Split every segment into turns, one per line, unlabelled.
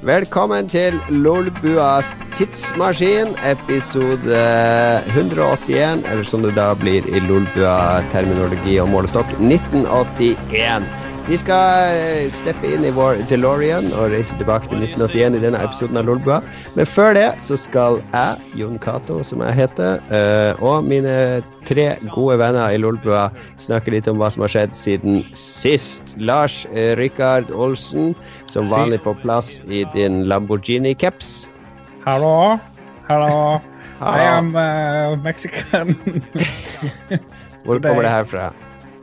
Velkommen til Lolbuas tidsmaskin, episode 181, eller som det da blir i Lolbua-terminologi og målestokk, 1981. Vi skal eh, steppe inn i vår DeLorean og reise tilbake til 1981 i denne episoden av Lolbua. Men før det så skal jeg, Jon Cato, som jeg heter, eh, og mine tre gode venner i Lolbua snakke litt om hva som har skjedd siden sist. Lars eh, Rikard Olsen, som vanlig på plass i din Lamborghini-caps.
Hallo. Hallo. I am uh, Mexican.
Hvor kommer det her fra?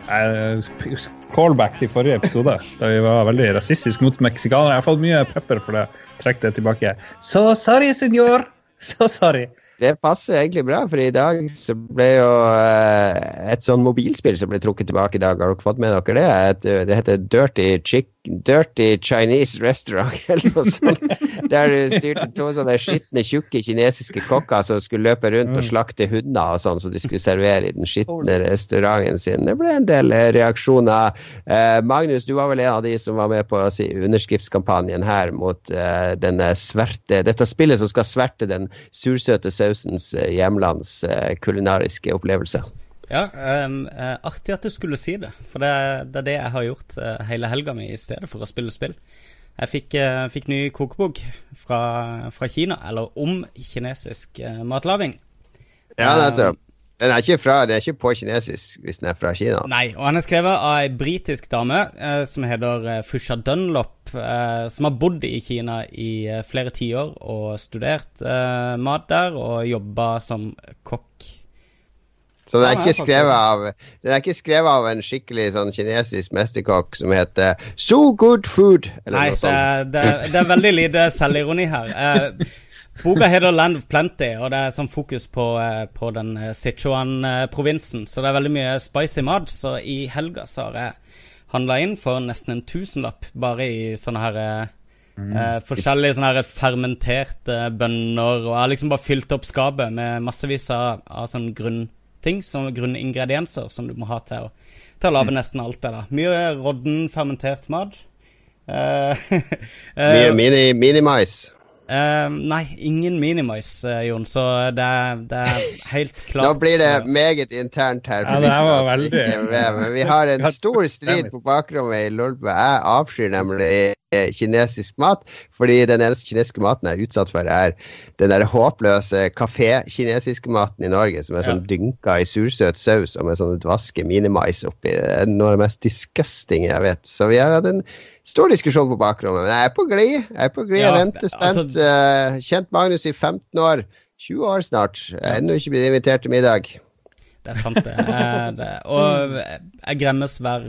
Callback til forrige episode, da vi var veldig rasistiske mot meksikanere. Jeg har fått mye pepper for det. Trekk det tilbake. So sorry, senor. So sorry.
Det passer egentlig bra, for i dag så ble jo eh, et sånn mobilspill som ble trukket tilbake i dag. Har dere fått med dere det? Et, det heter Dirty, Chick, Dirty Chinese Restaurant, eller noe sånt. Der du styrte to sånne skitne, tjukke kinesiske kokker som skulle løpe rundt og
Mm.
slakte hunder og sånn, som de skulle servere i den skitne restauranten sin. Det ble en del eh, reaksjoner. Eh, Magnus, du var vel en av de som var med på si, underskriftskampanjen her mot eh, denne sverte, dette spillet som skal sverte den sursøte sausens eh, hjemlands eh, kulinariske opplevelse.
Ja, ehm, eh, artig at du skulle si det, for det, det er det jeg har gjort eh, hele helga mi i stedet for å spille spill. Jeg fikk, eh, fikk ny kokebok fra, fra Kina, eller om kinesisk eh, matlaging.
Ja,
Eh,
nettopp. Den er ikke, fra, den er ikke på kinesisk hvis den er fra Kina.
Nei, og han er skrevet av ei britisk dame eh, som heter eh, Fusha Dunlop, eh, som har bodd i Kina i eh, flere tiår og studert eh, mat der, og jobba som kokk.
Så den er ikke skrevet av Den er ikke skrevet av en skikkelig sånn kinesisk mesterkokk som heter So Good Food, eller
Nei,
noe
det,
sånt.
er- det, det er veldig lite selvironi her. Eh, boka heter Land of Plenty, og det er sånn fokus på, eh, på den eh, Sichuan-provinsen. Så det er veldig mye spicy mat. Så i helga så har jeg handla inn for nesten en tusenlapp bare i sånne her eh, eh, forskjellige sånne her fermenterte bønner. Og jeg har liksom bare fylt opp skapet med massevis av, av sånn grunnting, grunne grunningredienser som du må ha til å, til å lage nesten alt det der. Mye rodden, fermentert mat. Eh,
Mye
eh,
mini, minimais.
Eh, nei, ingen minimize, eh, Jon, så det det er helt klart
Nå blir det
eh,
meget internt her.
Ja, det her var veldig-
Men vi har en stor strid på bakrommet i Lolbø. Jeg avskyr nemlig eh, kinesisk mat, fordi den eneste kinesiske maten jeg er utsatt for, er den der håpløse kafé-kinesiske maten i Norge, som er sånn dynka i sursøt saus og med sånn dvaske minimais oppi. Det er noe av det mest disgusting jeg vet. Så vi har hatt en stor diskusjon på bakrommet. Men jeg er på glid. Jeg er på glid. Jeg
Ja,
venter spent.
altså-
uh, kjent Magnus i 15 år. 20 år snart. Jeg er ennå ikke blitt invitert til middag.
Det er sant, det. er det. Og jeg gremmes hver,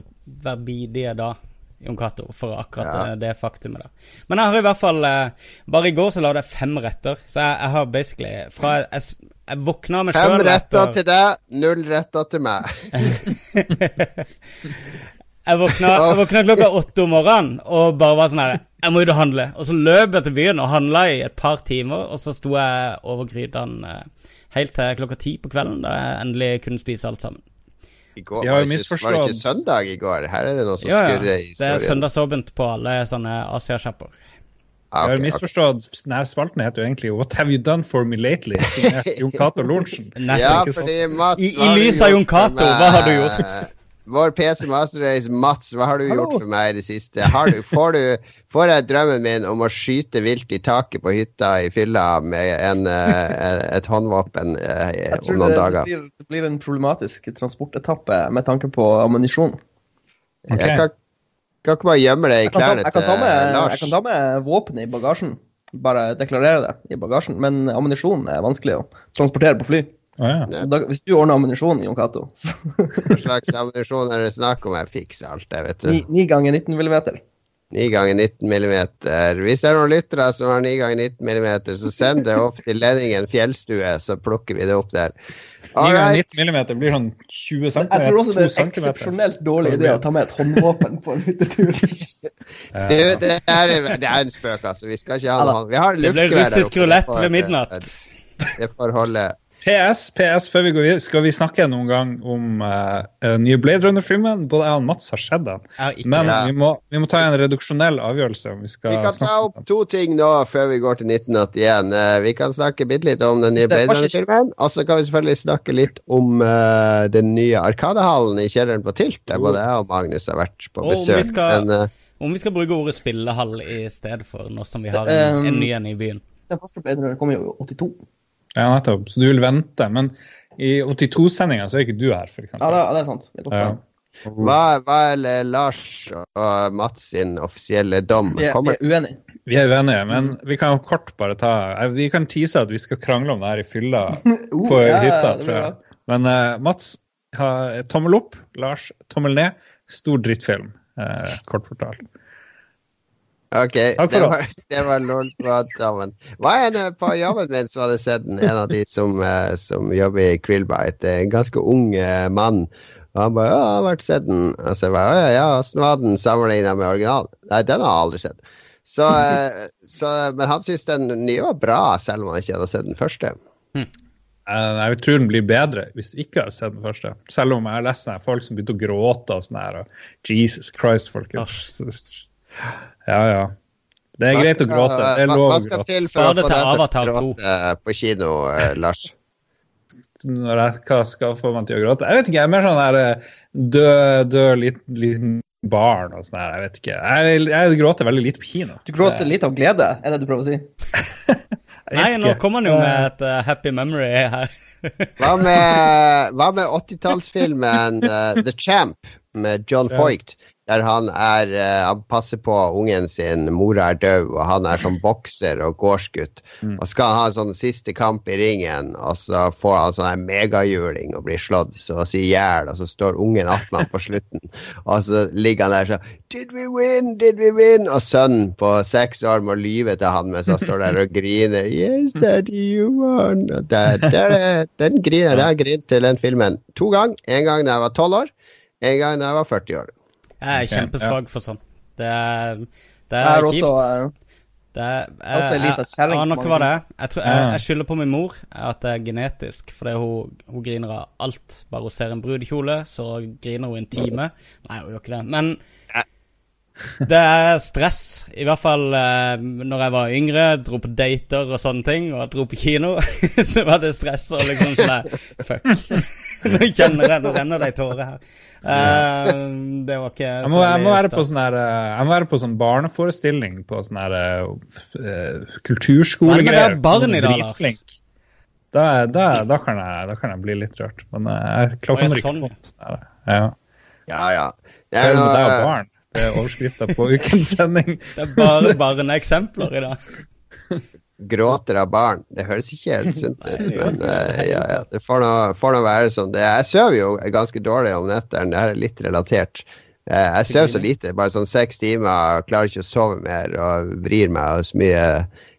hver bidige dag, Jon Cato, for akkurat
Ja.
eh, det faktumet da. Men jeg har i hvert fall eh, Bare i går så lagde jeg fem retter, så jeg, jeg har basically Fra jeg, jeg våkna med
Fem
sjøl
retter til deg, null retter til meg.
Jeg våkna, jeg våkna klokka åtte om morgenen og bare var sånn her Jeg må ut og handle. Og så løp jeg til byen og handla i et par timer, og så sto jeg over grytene eh, helt til klokka ti på kvelden, da jeg endelig kunne spise alt sammen.
I går var det ikke, var det ikke søndag i går? Her er det noe som
Ja,
skurrer i historien.
Det er søndagsåpent på alle sånne Asia-sjapper.
okay,
Jeg har misforstått. Denne spalten heter jo egentlig What have you done for me lately? Signert Jon Cato Lorentzen.
Ja, fordi Mats
I- i lys av Jon Cato, hva har du gjort?
Vår PC Master Race, Mats, hva har du
Hallo.
gjort for meg i det siste? Har du, får, du, får jeg drømmen min om å skyte vilt i taket på hytta i fylla med en, eh, et håndvåpen eh, om noen
det, dager?
dager?
tror det blir en problematisk transportetappe med tanke på ammunisjon.
Okay.
Jeg kan, kan ikke bare gjemme det i
Jeg kan, ta,
klærne
ta
til
med,
Lars.
jeg kan ta med våpen i bagasjen. Bare deklarere det i bagasjen. Men ammunisjon er vanskelig å transportere på fly.
Å, ja.
Da, hvis du ordner ammunisjon, Jon Cato
Hva slags ammunisjon er det snakk om? Jeg fikser alt, det, vet du.
9 ganger 19 millimeter.
9 ganger 19 millimeter. Hvis det er noen lyttere som har 9 ganger 19 millimeter, så send det opp til Lenningen fjellstue, så plukker vi det opp der.
9 ganger
Alright.
19 millimeter blir sånn 20 cm.
Jeg tror også det er en eksepsjonelt dårlig idé å ta med et håndvåpen på en hyttetur.
Du, det er, det er en spøk, altså. Vi skal ikke ha noe Vi har
Det
luftgevær der
russisk
Det
blir
russisk rulett
ved midnatt.
Det får holde.
PS, PS, før vi går videre, skal vi snakke noen gang om uh, nye Blade Runner-filmen? Både jeg og Mats har sett den. Men vi må, vi må ta en reduksjonell avgjørelse om vi skal
Vi kan ta opp to ting nå før vi går til 1981. Uh, vi kan snakke bitte litt om den nye Blade Runner-filmen. Og så kan vi selvfølgelig snakke litt om uh, den nye Arkadehallen i kjelleren på Tilt, der både jeg og Magnus har vært på
Og om
besøk.
skal-
Men, eh,
Om vi skal bruke ordet spillehall i stedet for nå som vi har en, en ny en i byen.
Den første Blade Runner kom jo i 82.
Ja, nettopp. Så du vil vente. Men i 82-sendinga så er ikke du her, f.eks.
Ja, det, det er sant. Det er
Ja.
hva, hva er Lars og Mats sin offisielle dom?
Vi er, vi er uenige.
Vi er uenige, men vi kan kort bare ta eh, Vi kan tease at vi skal krangle om det her i fylla
Uh,
på
ja,
hytta, tror jeg. Men uh, Mats har tommel opp, Lars tommel ned. Stor drittfilm, uh, kort fortalt.
Ok,
Takk
det
for
var, det var lol på dommen. Hva er det på jobben min som hadde sett den? En av de som, eh, som jobber i Krillbite. En ganske ung eh, mann. Og han bare 'Å, jeg har vært sett den'. Og så jeg bare 'Å ja, ja, åssen var den sammenligna med originalen?' Nei, den har jeg aldri sett. Så, eh, så, men han syntes den nye var bra, selv om han ikke hadde sett den første.
Eh, Jeg tror den blir bedre hvis du ikke har sett den første. Selv om jeg har lest folk som begynte å gråte og sånn her. og Jesus Christ, folkens. Ja, ja. Det er
Hva
greit å gråte. Det er lov å gråte.
Spar det til Avatar 2.
gråte på kino, eh, Lars?
Når jeg, hva skal få meg til å gråte? Jeg vet ikke, jeg er mer sånn her eh, død, død liten, liten barn og sånn her. Jeg vet ikke. Jeg, jeg gråter veldig lite på kino.
Du gråter litt av glede, er det du prøver å si?
Nei, nå kommer han jo med et uh, happy memory her.
Hva med, hva med 80-tallsfilmen uh, The Champ med John
Ja.
Foyt? Der han er eh, Han passer på ungen sin, mora er død, og han er som bokser og gårdsgutt.
Mm.
Og skal ha en sånn siste kamp i ringen, og så får han sånn her megahjuling og blir slått så å si i hjel, og så står ungen attmed ham på slutten, og så ligger han der sånn Did we win? Did we win? Og sønnen på seks år må lyve til han mens han står der og griner. Yes, daddy, you won. Der, det er, den griner, jeg har grint til den filmen to ganger. En gang da jeg var tolv år, en gang da jeg var 40 år.
Jeg er kjempesvak for sånn. Det er, det er
er
kjipt.
eh,
Det er, jeg,
også
jeg, jeg aner ikke hva det er. Jeg, tror, jeg, jeg skylder på min mor at det er genetisk. Fordi hun, hun griner av alt. Bare hun ser en brudekjole, så griner hun en time. Nei, hun gjør ikke det. Men det er stress. I hvert fall eh, når jeg var yngre, dro på dater og sånne ting, og dro på kino. så var det stress og liksom sånn Fuck. Nå kjenner jeg, nå renner det i tåre her. Uh, det var ikke
Jeg må, jeg må være på sånn her, eh, jeg må være på sånn barneforestilling på sånn her uh, eh,
Men det
kulturskolegreier.
er barn i dag, Lars.
Da, da, da, kan jeg, da kan jeg bli litt rørt. Men jeg klarer ikke
sånn,
sånn. Ja.
Ja, ja. Det
er
noe,
barn? Det er overskrifta på ukens sending.
Det er bare barneeksempler i dag.
gråter av barn. Det høres ikke helt sunt ut, men uh, ja, ja. Det får nå være som det er. Jeg sover jo ganske dårlig om nettene. Det her er litt relatert. Uh, Jeg sover så lite, bare sånn seks timer, klarer ikke å sove mer og vrir meg av så mye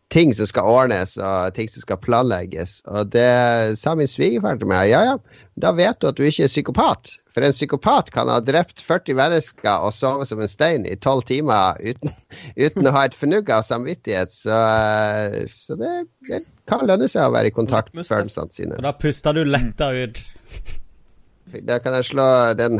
ting som skal ordnes og ting som skal planlegges. Og det sa min svigerfar til meg. Ja, ja, da vet du at du ikke er psykopat. For en psykopat kan ha drept 40 mennesker og sove som en stein i tolv timer uten, uten å ha et fnugg av samvittighet. Så, så det, det kan lønne seg å være i kontakt med følelsene sine.
Og da puster du letta ut.
Da kan jeg slå den,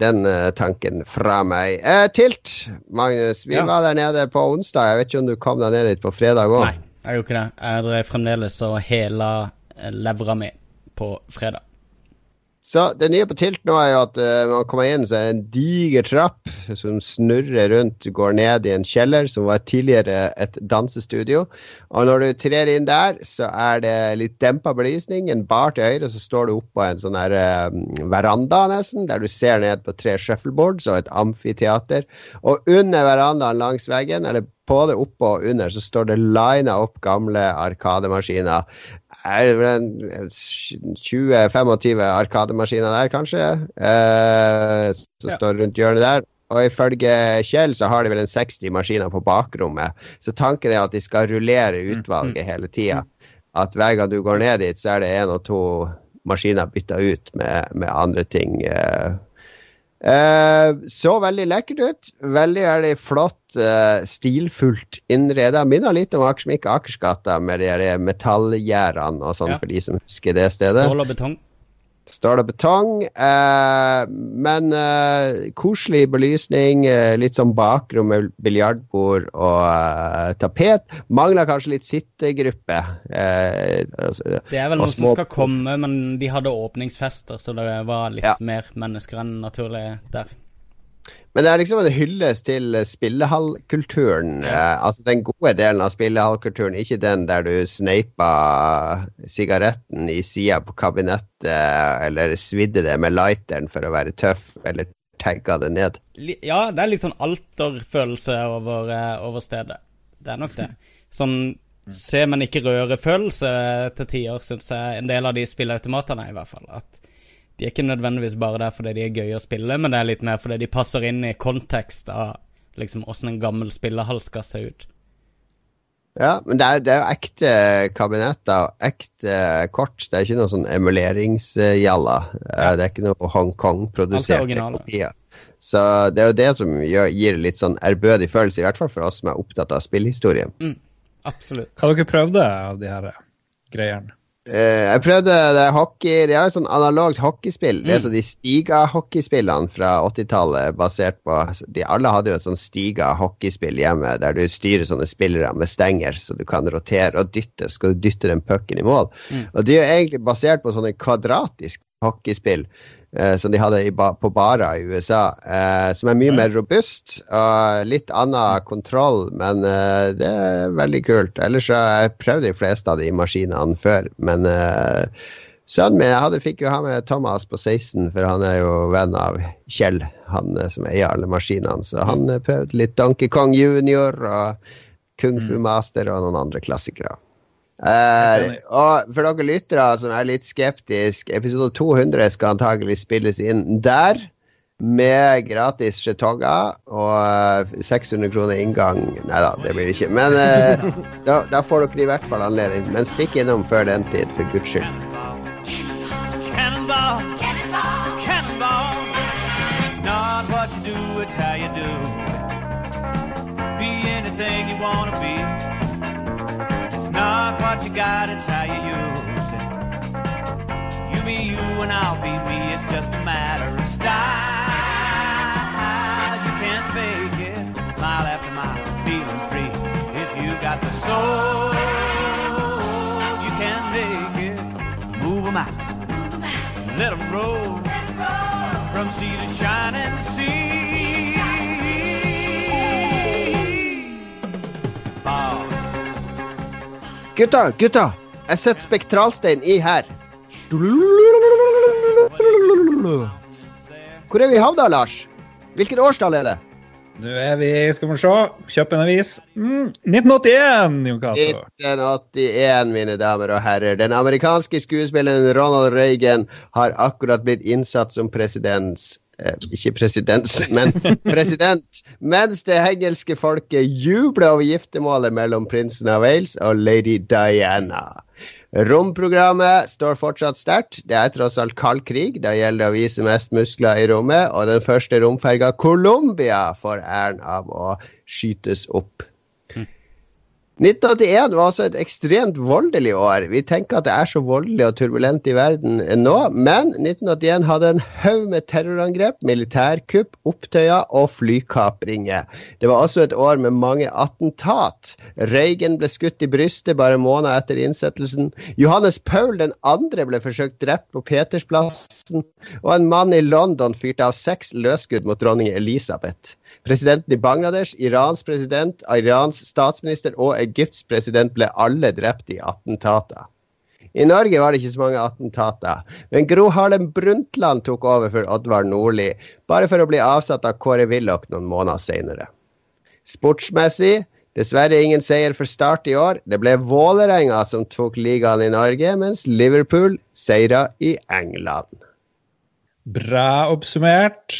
den eh, tanken fra meg. Eh, tilt, Magnus. Vi
Ja.
var der nede på onsdag. Jeg vet ikke om du kom deg ned dit på fredag òg?
Nei, jeg gjorde ikke det. Jeg drev fremdeles og hela eh, levra mi på fredag.
Så det nye på Tilt nå er jo at uh, man kommer inn, så er det en diger trapp som snurrer rundt, går ned i en kjeller som var tidligere et dansestudio. Og når du trer inn der, så er det litt dempa belysning, en bar til høyre, så står du oppå en sånn her uh, veranda nesten, der du ser ned på tre shuffleboards og et amfiteater. Og under verandaen langs veggen, eller både oppå og under, så står det lina opp gamle arkademaskiner er det vel 20-25 arkademaskiner der, kanskje, eh, som
Ja.
står rundt hjørnet der. Og ifølge Kjell så har de vel en 60 maskiner på bakrommet. Så tanken er at de skal rullere utvalget hele tida. At hver gang du går ned dit, så er det én og to maskiner bytta ut med, med andre ting. Eh, Eh, så veldig lekkert ut. Veldig veldig flott, eh, stilfullt innreda. Minner litt om Akersmik Akersgata med de metallgjerdene og sånn,
Ja.
for de som husker det stedet.
Stål og betong.
Stål og betong. Eh, men eh, koselig belysning. Eh, litt sånn bakrom med biljardbord og eh, tapet. Mangler kanskje litt sittegruppe. Eh, altså,
Det er vel noe som skal komme, men de hadde åpningsfester, så det var litt
Ja.
mer mennesker enn naturlig der.
Men det er liksom en hyllest til eh, spillehallkulturen. Ja. altså den gode delen av spillehallkulturen, ikke den der du sneipa sigaretten i sida på kabinettet, eller svidde det med lighteren for å være tøff, eller tagga det ned.
Ja, det er litt sånn alterfølelse over, eh, over stedet. Det er nok det. Sånn se, men ikke røre-følelse til tider, syns jeg en del av de spilleautomatene i hvert fall. At de er ikke nødvendigvis bare der fordi de er gøye å spille, men det er litt mer fordi de passer inn i kontekst av liksom åssen en gammel spillehall skal se ut.
Ja, men det er, det er jo ekte kabinetter og ekte kort. Det er ikke noe sånn emuleringsgjalla. Eh, Det er ikke noe
er
Hongkong-produserte
originale.
kopier. Så det er jo det som gjør, gir litt sånn ærbødig følelse, i hvert fall for oss som er opptatt av spillhistorie.
Absolutt.
Hva dere prøvde av de her greiene?
Eh, jeg prøvde det hockey De har jo sånn analogt hockeyspill. Det er så de Stiga-hockeyspillene fra 80-tallet basert på de Alle hadde jo et sånn Stiga-hockeyspill hjemme der du styrer sånne spillere med stenger, så du kan rotere og dytte. Så skal du dytte den pucken i mål. Og de er jo egentlig basert på sånne kvadratiske hockeyspill. Eh, som de hadde i på barer i USA, eh, som er mye mer robust og litt annen kontroll, men eh, det er veldig kult. Ellers har jeg prøvd de fleste av de maskinene før, men eh, sønnen min jeg hadde, fikk jo ha med Thomas på 16, for han er jo venn av Kjell, han som eier alle maskinene, så han prøvde litt Donkey Kong Junior og Kung Fu Master og noen andre klassikere. Eh, og for dere lyttere som er litt skeptiske, episode 200 skal antakelig spilles inn der. Med gratis skjetonger og eh, 600 kroner inngang. Nei da, det blir det ikke. Men uh, da, da får dere i hvert fall anledning. Men stikk innom før den tid, for guds skyld.
Cannonball. Cannonball. Cannonball. It's not what you do, it's how you do. Be anything you wanna be. Not what you got, it's how you use it. You be you and I'll be me, it's just a matter of style. You can't fake it, mile after mile, feeling free. If you got the soul, you can make it. Move 'em out. let Let 'em roll from sea to
Gutta, gutta! Jeg setter spektralstein i her. Hvor er vi havna, Lars? Hvilket årstall er det?
Nå er vi, skal vi se, Kjøp en avis. Mm, 1981, Jon Cato.
1981, mine damer og herrer. Den amerikanske skuespilleren Ronald Reagan har akkurat blitt innsatt som presidents... Eh, ikke president, men president. Mens det engelske folket jubler over giftermålet mellom prinsen av Wales og lady Diana. Romprogrammet står fortsatt sterkt. Det er tross alt kald krig. Da gjelder det å vise mest muskler i rommet. Og den første romferga Colombia får æren av å skytes opp. 1981 var også et ekstremt voldelig år. Vi tenker at det er så voldelig og turbulent i verden nå, men 1981 hadde en haug med terrorangrep, militærkupp, opptøyer og flykapringer. Det var også et år med mange attentat. Reagan ble skutt i brystet bare måneder etter innsettelsen. Johannes Paul 2. ble forsøkt drept på Petersplassen, og en mann i London fyrte av seks løsskudd mot dronning Elisabeth. Presidenten i Bangladesh, Irans president, Irans statsminister og Egypts president ble alle drept i attentater. I Norge var det ikke så mange attentater, men Gro Harlem Brundtland tok over for Oddvar Nordli, bare for å bli avsatt av Kåre Willoch noen måneder senere. Sportsmessig dessverre ingen seier for Start i år. Det ble Vålerenga som tok ligaen i Norge, mens Liverpool seira i England.
Bra oppsummert.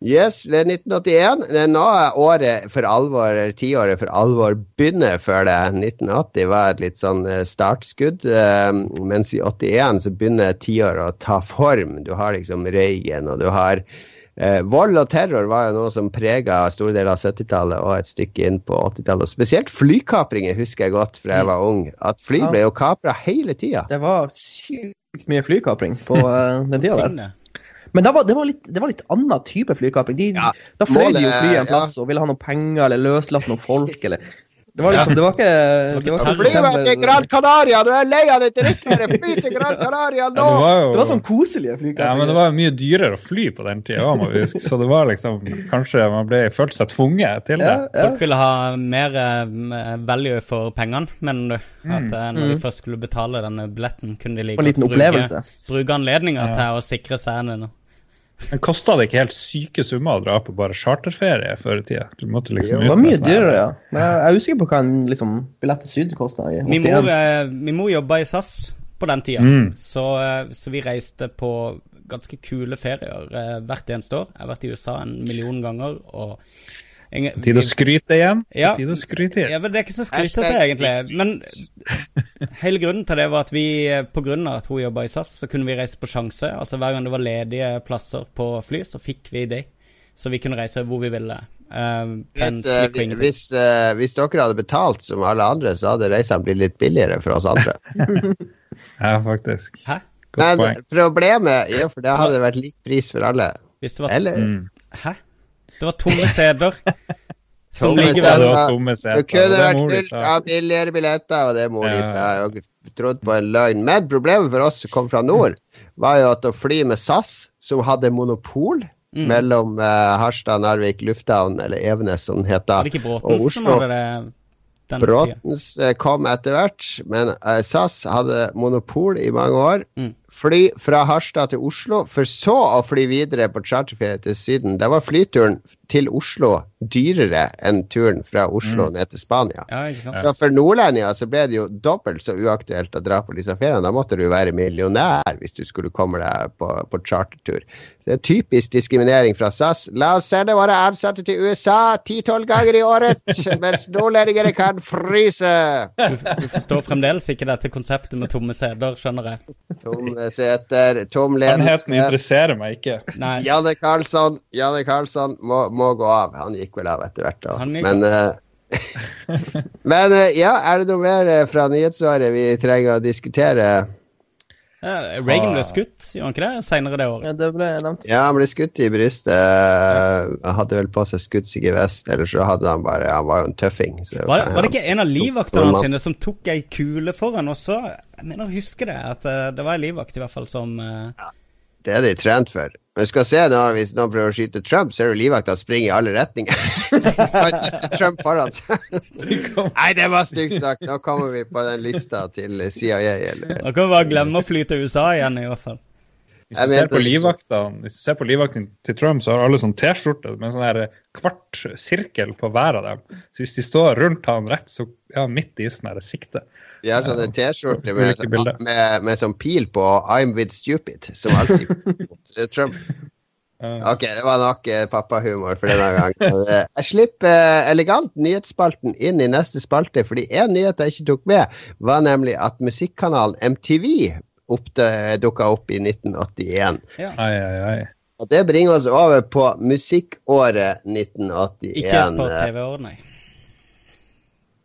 Yes, det er 1981. Det er nå året for alvor, tiåret for alvor begynner, føler jeg. 1980 var et litt sånn eh, startskudd, eh, mens i 81 så begynner tiåret å ta form. Du har liksom Reagan, og du har Eh, vold og terror var jo noe som prega store deler av 70-tallet og et stykke inn på 80-tallet. Og Spesielt flykapringer husker jeg godt fra jeg var ung. At fly ble jo kapra hele tida.
Det var sykt mye flykapring på eh, den tida der. Men det var, det var, litt, det var litt annen type flykapring. De,
Ja,
da fløy de jo
målet-
flyet en
ja.
plass og ville ha noen penger eller løslatt noen folk eller Det var liksom, det var ikke det var ikke
Fly meg til Gran Canaria! Du er lei av det drittværet! Fly til Gran Canaria
Ja,
nå!
det var jo
Det var sånn koselige flykapring.
Ja, men det var mye dyrere å fly på den tida òg, må vi huske. Så det var liksom Kanskje man ble følte seg tvunget til det.
ja, ja.
Folk ville ha mer eh, value for pengene, mener du? At eh, når de
Mm.
først skulle betale denne billetten, kunne de like godt bruke, bruke anledninga
Ja.
til å sikre seg en
Men kosta det ikke helt syke summer å dra på bare charterferie før i tida? Du måtte liksom
Det var mye dyrere, ja. Men jeg er usikker på hva en liksom, billett til Syden kosta.
Min mor, eh, min mor jobba i SAS på den tida,
Mm.
så, eh, så vi reiste på ganske kule ferier eh, hvert eneste år. Jeg har vært i USA en million ganger, og
På tide å skryte igjen.
Ja.
På tide å skryte igjen.
Ja, men Det er ikke så skrytete, egentlig. Men hele grunnen til det var at vi, pga. på grunn av at hun jobba i SAS, så kunne vi reise på sjanse. Altså Hver gang det var ledige plasser på fly, så fikk vi de. Så vi kunne reise hvor vi ville. Um,
Vet,
uh,
hvis, uh, hvis dere hadde betalt som alle andre, så hadde reisene blitt litt billigere for oss andre.
Ja, faktisk.
Hæ?
Godt
Men
poeng.
problemet Ja, for det hadde vært lik pris for alle.
Hvis det var
Eller
Mm.
Hæ? Det var tomme seter. som
Tomme
ligger
seter.
det var tomme
Det
seter.
kunne vært
fullt
fylt av billigere billetter, og det mor di
Ja.
sa. Og trodd på en løgn. Men problemet for oss som kom fra nord, var jo at å fly med SAS, som hadde monopol
Mm.
mellom uh, Harstad, Narvik, Lufthavn, eller Evenes, som den het da,
Var det ikke
og Oslo.
det?
Bråtens uh, kom etter hvert, men uh, SAS hadde monopol i mange år.
Mm.
Fly fra Harstad til Oslo, for så å fly videre på charterferie til Syden. Da var flyturen til Oslo dyrere enn turen fra Oslo
Mm.
ned til Spania.
Ja.
Så for nordlendinger så ble det jo dobbelt så uaktuelt å dra på disse feriene. Da måtte du være millionær hvis du skulle komme deg på, på chartertur. Så det er typisk diskriminering fra SAS. La oss sende våre ansatte til USA ti-tolv ganger i året, mens nordlendingene kan fryse.
Du, du forstår fremdeles ikke dette konseptet med tomme seter, skjønner jeg.
Tomme seter, tom
Sannheten interesserer meg ikke.
Nei.
Janne Karlsson, Janne Karlsson må, må gå av. Han gikk vel av etter hvert. Men, uh, men uh, ja, er det noe mer eh, fra nyhetsåret vi trenger å diskutere?
Ja, Reagan ble skutt, gjorde han ikke det? Senere det året.
Ja, det ble nevnt.
Ja, han ble skutt i brystet. eh, Han hadde vel på seg skuddsikker vest, eller så hadde han bare Han var jo en tøffing. Så
Var det, var det ikke en av livvaktene
Sånn,
sine som tok ei kule foran også? Jeg mener å huske det, at eh, det var ei livvakt i hvert fall som eh,
Det er de trent for. Men skal se nå, hvis noen prøver å skyte Trump, så er det livvakta springer i alle retninger. Trump foran seg. Nei, det var stygt sagt. Nå kommer vi på den lista til CIA, eller
Da kan vi bare glemme å fly til USA igjen, i hvert fall.
Hvis du ser på livvakta, Hvis du ser på livvakten til Trump, så har alle sånn T-skjorte med sånn her kvart sirkel på hver av dem. Så hvis de står rundt han rett, så er han midt i sånn sikte.
De har sånne T-skjorter med,
med,
med, med sånn pil på 'I'm with stupid', som alltid mot Trump. Ok, det var nok eh, pappahumor for denne gang. Eh, Jeg slipper eh, elegant nyhetsspalten inn i neste spalte, fordi en nyhet jeg ikke tok med, var nemlig at musikkanalen MTV dukka opp i 1981.
Ja.
Ai, ai, ai.
Og det bringer oss over på musikkåret 1981.
Ikke på TV-året, nei.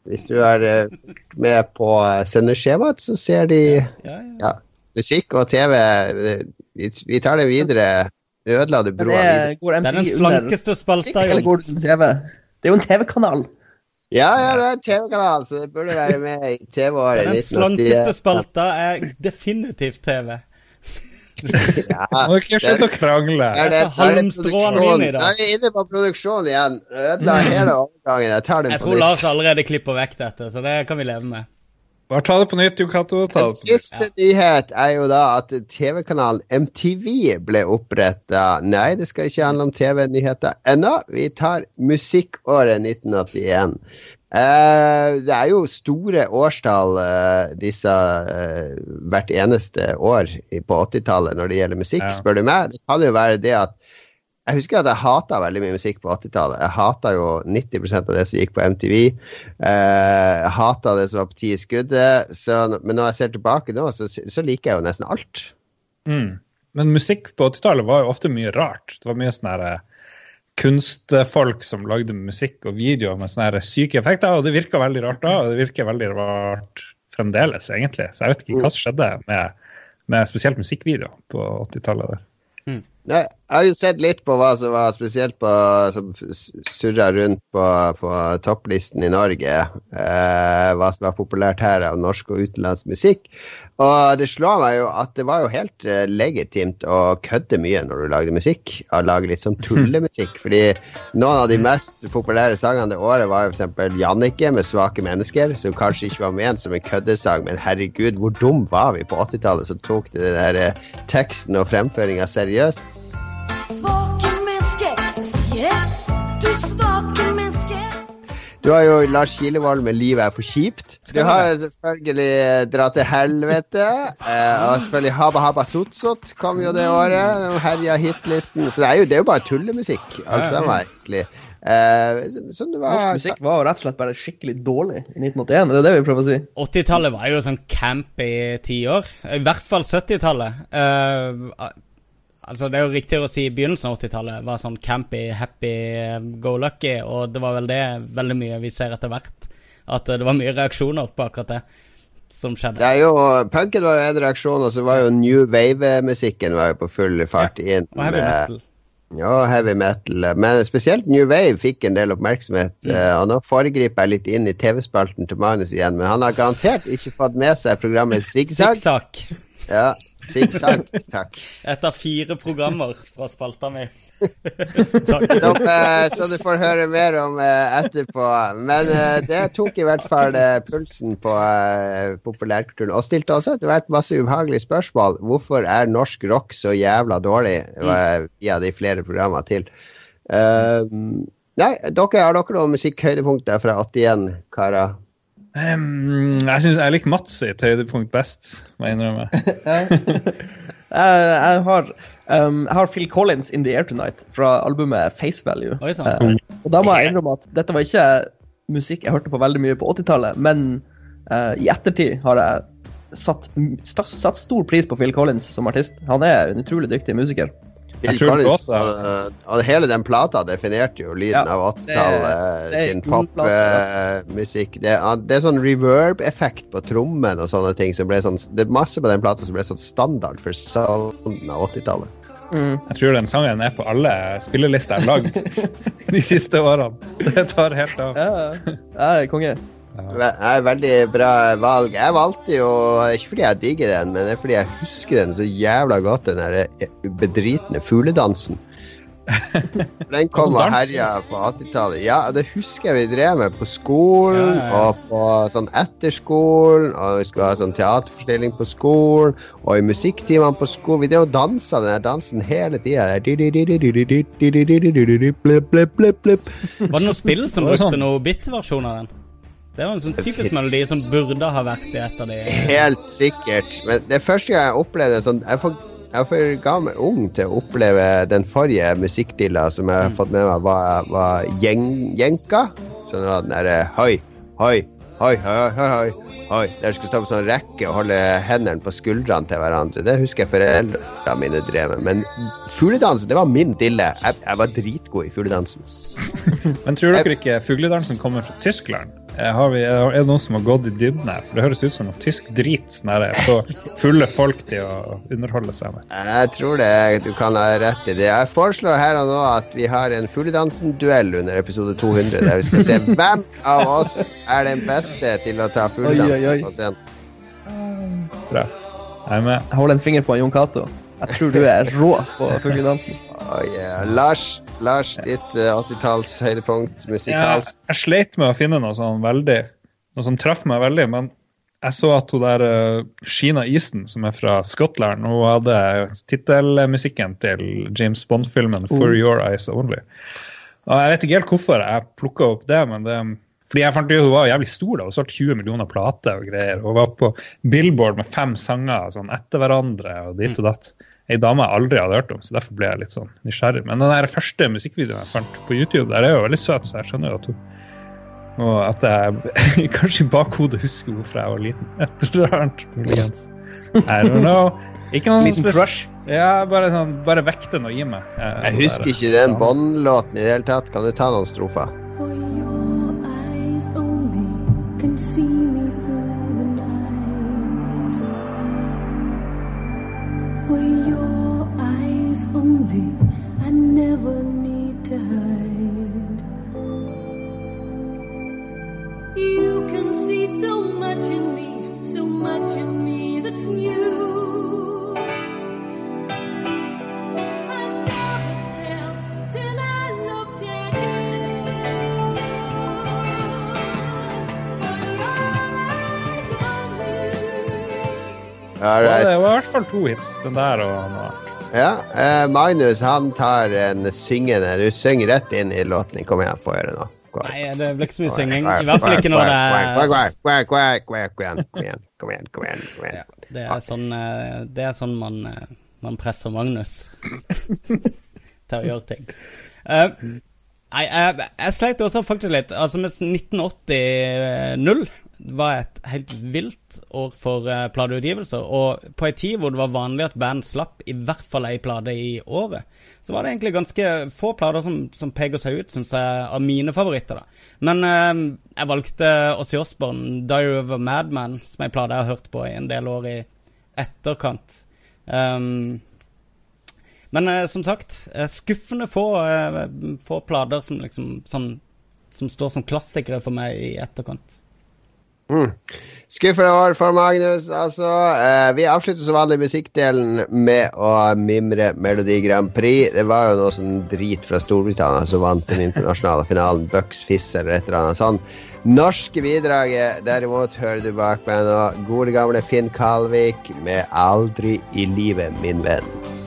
Hvis du er eh, med på eh, sendeskjemaet, så ser de
Ja, ja.
ja, musikk og TV. Vi, tar det videre. Du ødela du broa videre.
det går
Det er den slankeste spalta,
TV? Det er jo en TV-kanal.
Ja, ja, det er en TV-kanal, så det burde være med i TV-året.
Den slankeste spalta er definitivt TV.
Ja.
Må ikke slutte å krangle.
Er det,
Jeg
produksjon?
mine i
er inne på produksjon igjen. Ødela hele overgangen. Jeg tar den
Jeg
på
tror. Lars allerede klipper vekk dette, så det kan vi leve med.
Bare ta det på nytt, Jo Cato. Ta
En
det på nytt.
siste nyhet er jo da at TV-kanalen MTV ble oppretta. Nei, det skal ikke handle om TV-nyheter ennå. Vi tar musikkåret 1981. Eh, det er jo store årstall uh, disse uh, hvert eneste år på 80-tallet når det gjelder musikk,
Ja.
spør du meg. Det kan jo være det at jeg husker at jeg hata veldig mye musikk på 80-tallet. Jeg hata jo 90% av det som gikk på MTV. Jeg hata det som var på ti i skuddet. Så, men når jeg ser tilbake nå, så, så liker jeg jo nesten alt.
Mm. men musikk på 80-tallet var jo ofte mye rart. Det var mye sånn her eh, kunstfolk som lagde musikk og videoer med sånne syke effekter, og det virka veldig rart da, og det virker veldig rart fremdeles, egentlig. Så jeg vet ikke hva som skjedde med, med spesielt musikkvideoer på 80-tallet. der.
Jeg har jo sett litt på hva som var spesielt på som surra rundt på, på topplisten i Norge. Eh, hva som var populært her av norsk og utenlandsk musikk. Og det slår meg jo at det var jo helt eh, legitimt å kødde mye når du lagde musikk. Å lage litt sånn tullemusikk. Fordi noen av de mest populære sangene det året var jo f.eks. Jannicke med 'Svake mennesker', som kanskje ikke var ment som en køddesang, men herregud, hvor dum var vi på 80-tallet som tok det der eh, teksten og fremføringa seriøst?
Svake mennesker, sier du svake mennesker.
Du har jo Lars Kilevold med 'Livet er for kjipt'. Du har jo selvfølgelig 'Dra til helvete'. Eh, og selvfølgelig 'Haba Haba Sotsot' kom jo det året. Den herja hitlisten. Så det er jo, det er jo bare tullemusikk, alt sammen, egentlig. Eh, som det
Norsk
var
musikk var jo rett og slett bare skikkelig dårlig i 1981, er det det vi prøver å si?
80-tallet var jo sånn campy tiår. I hvert fall 70-tallet. Eh, altså, det er jo riktigere å si begynnelsen av 80-tallet var sånn campy, happy, eh, go lucky, og det var vel det veldig mye vi ser etter hvert. At eh, det var mye reaksjoner på akkurat det som skjedde.
det er jo, Punken var jo en reaksjon, og så var jo new wave-musikken var jo på full fart inn.
Og heavy
med-
metal.
Ja, heavy metal. Men spesielt New Wave fikk en del oppmerksomhet. eh, og nå foregriper jeg litt inn i TV-spalten til Magnus igjen, men han har garantert ikke fått med seg programmet Zigzag.
Zigzag.
Ja, Zigzag, takk.
Et av fire programmer fra spalta mi.
Som, eh, så du får høre mer om eh, etterpå. Men eh, det tok i hvert fall pulsen på populærkulturen. Og stilte også etter hvert masse ubehagelige spørsmål. Hvorfor er norsk rock så jævla dårlig? Uh, via de flere programmer til. Nei, dere, har dere noen musikkhøydepunkter fra 81, karer?
Ehm, jeg synes jeg liker Mats sitt høydepunkt best, må jeg innrømme.
Jeg, jeg, har, um, jeg har Phil Collins 'In The Air Tonight' fra albumet Face Value.
Oi.
Eh, og da må jeg innrømme at dette var ikke musikk jeg hørte på veldig mye på 80-tallet, men uh, i ettertid har jeg satt, satt stor pris på Phil Collins som artist. Han er en utrolig dyktig musiker.
Phil Collins,
også-
og, og hele den plata definerte jo lyden
Ja,
av 80-tallet
er
sin popmusikk. Uh, det, er- det er sånn reverb-effekt på trommen og sånne ting. Som ble sånn, det er masse på den plata som ble sånn standard for sounden av 80-tallet.
Jeg tror den sangen er på alle spillelister jeg har lagd de siste årene. Det tar helt av.
Ja, ja. konge.
Er veldig bra valg. Jeg valgte jo ikke fordi jeg digger den, men det er fordi jeg husker den så jævla godt, den der bedritne fugledansen. Den kom og
Sånn
herja på 80-tallet. Ja, det husker jeg vi drev med på skolen,
Ja, ja, ja.
og på sånn etterskolen, og vi skulle ha sånn teaterforstilling på skolen, og i musikktimene på skolen. Vi drev og dansa den dansen hele tida.
Var det noe spill som brukte noen bit-versjon av den? Det var en sånn typisk melodi som burde ha vært i et av de
Helt sikkert. Men det er første gang jeg opplevde sånn Jeg for, jeg er for gammel ung til å oppleve den forrige musikkdilla som jeg har fått med meg, var, var gjeng, jenka. Sånn var den derre Hoi, hoi, hoi, hoi, hoi, hoi. Hoi. Der skulle stå på sånn rekke og holde hendene på skuldrene til hverandre. Det husker jeg foreldrene mine drev med. Men fugledansen, det var min dille. Jeg, jeg var dritgod i fugledansen.
Men tror dere ikke fugledansen kommer fra Tyskland? Eh, Har vi, er det noen som har gått i dybden her? For det høres ut som noe tysk drit sånn er på fulle folk til å underholde seg med.
Jeg tror det, du kan ha rett i det. Jeg foreslår her og nå at vi har en fugledansen-duell under episode 200, der vi skal se hvem av oss er den beste til å ta fugledansen på scenen.
Bra. Jeg er med.
Hold en finger på Jon Cato. Jeg tror du er rå på fugledansen.
Oh, yeah. Lars, Lars, ditt uh, 80-talls høydepunkt
Jeg,
musikalsk.
jeg sleit med å finne noe sånn veldig Noe som traff meg veldig, men jeg så at hun der uh, Sheena Easton, som er fra Skottland, hun hadde tittelmusikken til James Bond-filmen 'For Your Eyes Only'. Og Jeg vet ikke helt hvorfor jeg plukka opp det, men det fordi jeg fant ut Hun var jævlig stor. da, Hun solgte 20 millioner plater og greier. Hun var på Billboard med fem sanger sånn etter hverandre og dit og datt. Ei dame jeg aldri hadde hørt om, så derfor ble jeg litt sånn nysgjerrig. Men den der første musikkvideoen jeg fant på YouTube, der er jo veldig søt, så jeg skjønner jo at hun og at jeg kanskje i bakhodet husker hvorfor jeg var liten. Et eller annet, muligens. I don't know. Ikke noen
Liten crush.
Ja, bare sånn Bare vekk den og gi meg. Eh,
Jeg husker ikke den Bond-låten i det hele tatt. Kan du ta noen strofer?
For your eyes only can see
right.
det var i hvert fall to hits. Den der og noe annet.
Ja, eh, Magnus han tar en syngende Du synger rett inn i låten. Kom igjen, få høre nå.
Nei, det blir ikke så mye synging. I hvert fall ikke når det er
Kom igjen, kom igjen,
det er sånn, eh, det er sånn man, eh, man presser Magnus til å gjøre ting. Eh, nei, jeg, jeg sleit også faktisk litt. Altså, med 1980-0 var et helt vilt år for uh, plateutgivelser. Og på en tid hvor det var vanlig at band slapp i hvert fall ei plate i året, så var det egentlig ganske få plater som, som peker seg ut, syns jeg, av mine favoritter. da. Men uh, jeg valgte Ossie Osbourne, 'Diary of a Madman', som er en plate jeg har hørt på i en del år i etterkant. Um, men uh, som sagt, eh, skuffende få, eh, få plater som liksom sånn Som står som klassikere for meg i etterkant.
Mm. Skuffende år for Magnus, altså. Eh, vi avslutter som vanlig musikkdelen med å mimre Melodi Grand Prix. Det var jo noe sånn drit fra Storbritannia som vant den internasjonale finalen. Bucks Fizz eller et eller annet sånt. Norske bidraget derimot hører du bak meg nå. Gode gamle Finn Kalvik med 'Aldri i livet, min venn'.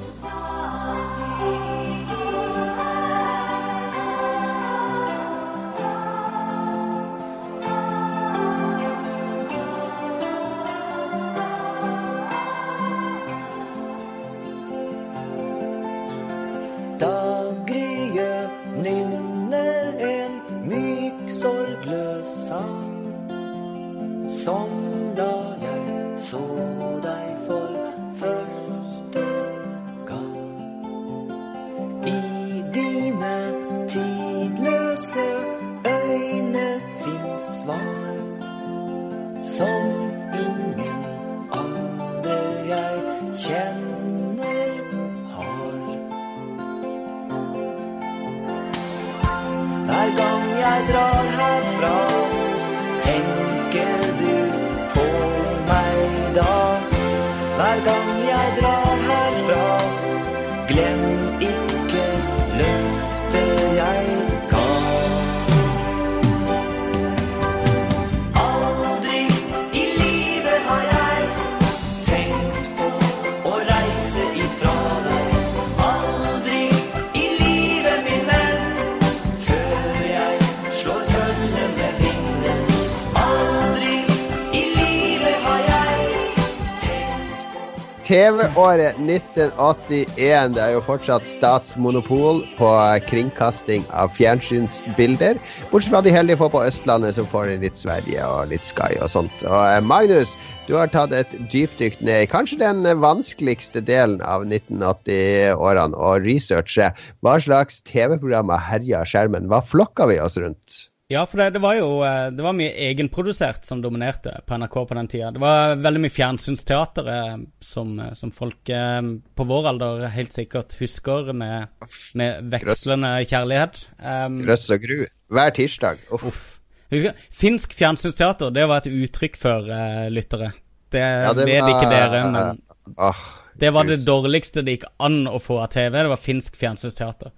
TV-året 1981. Det er jo fortsatt statsmonopol på kringkasting av fjernsynsbilder. Bortsett fra de heldige få på Østlandet som får litt Sverige og litt Sky og sånt. Og eh, Magnus, du har tatt et dypdykk ned i kanskje den vanskeligste delen av 1980-årene og researche. Hva slags TV-programmer herja skjermen? Hva flokka vi oss rundt?
Ja, for det, det var jo eh, Det var mye egenprodusert som dominerte på NRK på den tida. Det var veldig mye fjernsynsteater eh, som, eh, som folk på vår alder helt sikkert husker med, med vekslende kjærlighet. Um,
Grøss og gru. Hver tirsdag. Uff.
Uff. Husker, finsk fjernsynsteater, det var et uttrykk for uh, lyttere. Det,
Ja, det
vet ikke dere, men
Åh,
det var det dårligste det gikk an å få av TV. Det var finsk fjernsynsteater.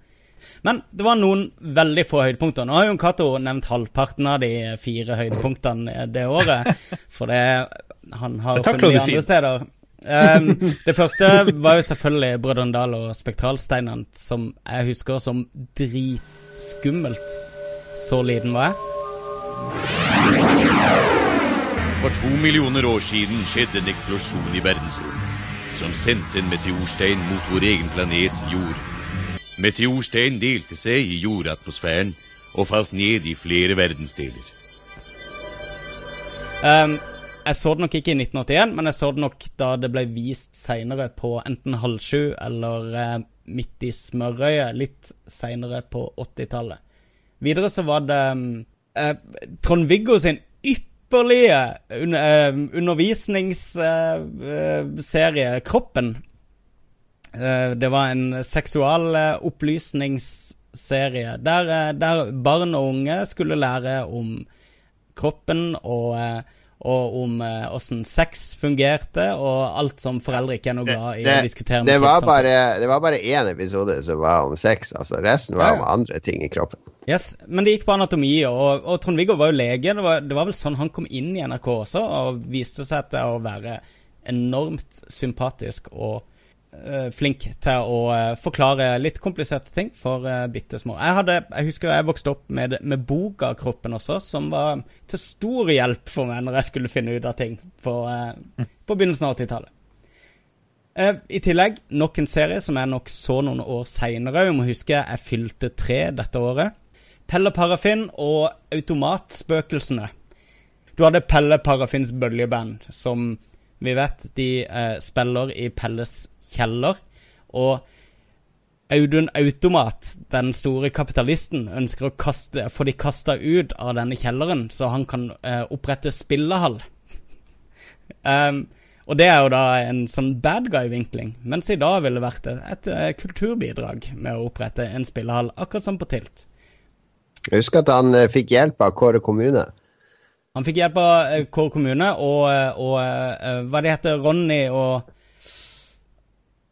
Men det var noen veldig få høydepunkter. Nå har jo Cato nevnt halvparten av de fire høydepunktene det året. For det Han har funnet andre
fint.
steder. Um, det første var jo selvfølgelig Brødrene Dal og Spektralsteinene, som jeg husker som dritskummelt. Så liten var jeg.
For to millioner år siden skjedde en eksplosjon i verdensrommet som sendte en meteorstein mot vår egen planet Jord. Meteorstein delte seg i jordatmosfæren og falt ned i flere verdensdeler.
Um, jeg så det nok ikke i 1981, men jeg så det nok da det ble vist seinere på enten Halv sju eller eh, Midt i smørøyet, litt seinere på 80-tallet. Videre så var det mm, eh, Trond-Viggo sin ypperlige un eh, undervisningsserie Kroppen. Eh, det var en seksualopplysningsserie der, eh, der barn og unge skulle lære om kroppen og, eh, og om eh, åssen sex fungerte, og alt som foreldre ikke er noe glad i å diskutere med
det, var bare, det var bare én episode som var om sex. Altså, resten var om andre ting i kroppen.
Yes, Men det gikk på anatomi, og, og Trond-Viggo var jo lege. Det var, det var vel sånn han kom inn i NRK også, og viste seg til å være enormt sympatisk og eh, flink til å eh, forklare litt kompliserte ting for uh, bitte små. Jeg, jeg husker jeg vokste opp med, med Boga-kroppen også, som var til stor hjelp for meg når jeg skulle finne ut av ting på, eh, på begynnelsen av 80-tallet. Eh, I tillegg nok en serie som jeg nok så noen år seinere. Vi må huske jeg fylte tre dette året. Pelle Parafin og Automatspøkelsene. Du hadde Pelle Parafins bøljeband, som vi vet de eh, spiller i Pelles kjeller. Og Audun Automat, den store kapitalisten, ønsker å kaste, få de kasta ut av denne kjelleren, så han kan eh, opprette spillehall. Um, og det er jo da en sånn bad guy-vinkling, mens i dag ville det vært et, et eh, kulturbidrag med å opprette en spillehall, akkurat som på Tilt.
Jeg husker at han eh, fikk hjelp av Kåre kommune.
Han fikk hjelp av eh, Kåre kommune og, eh, og eh, hva det heter, Ronny og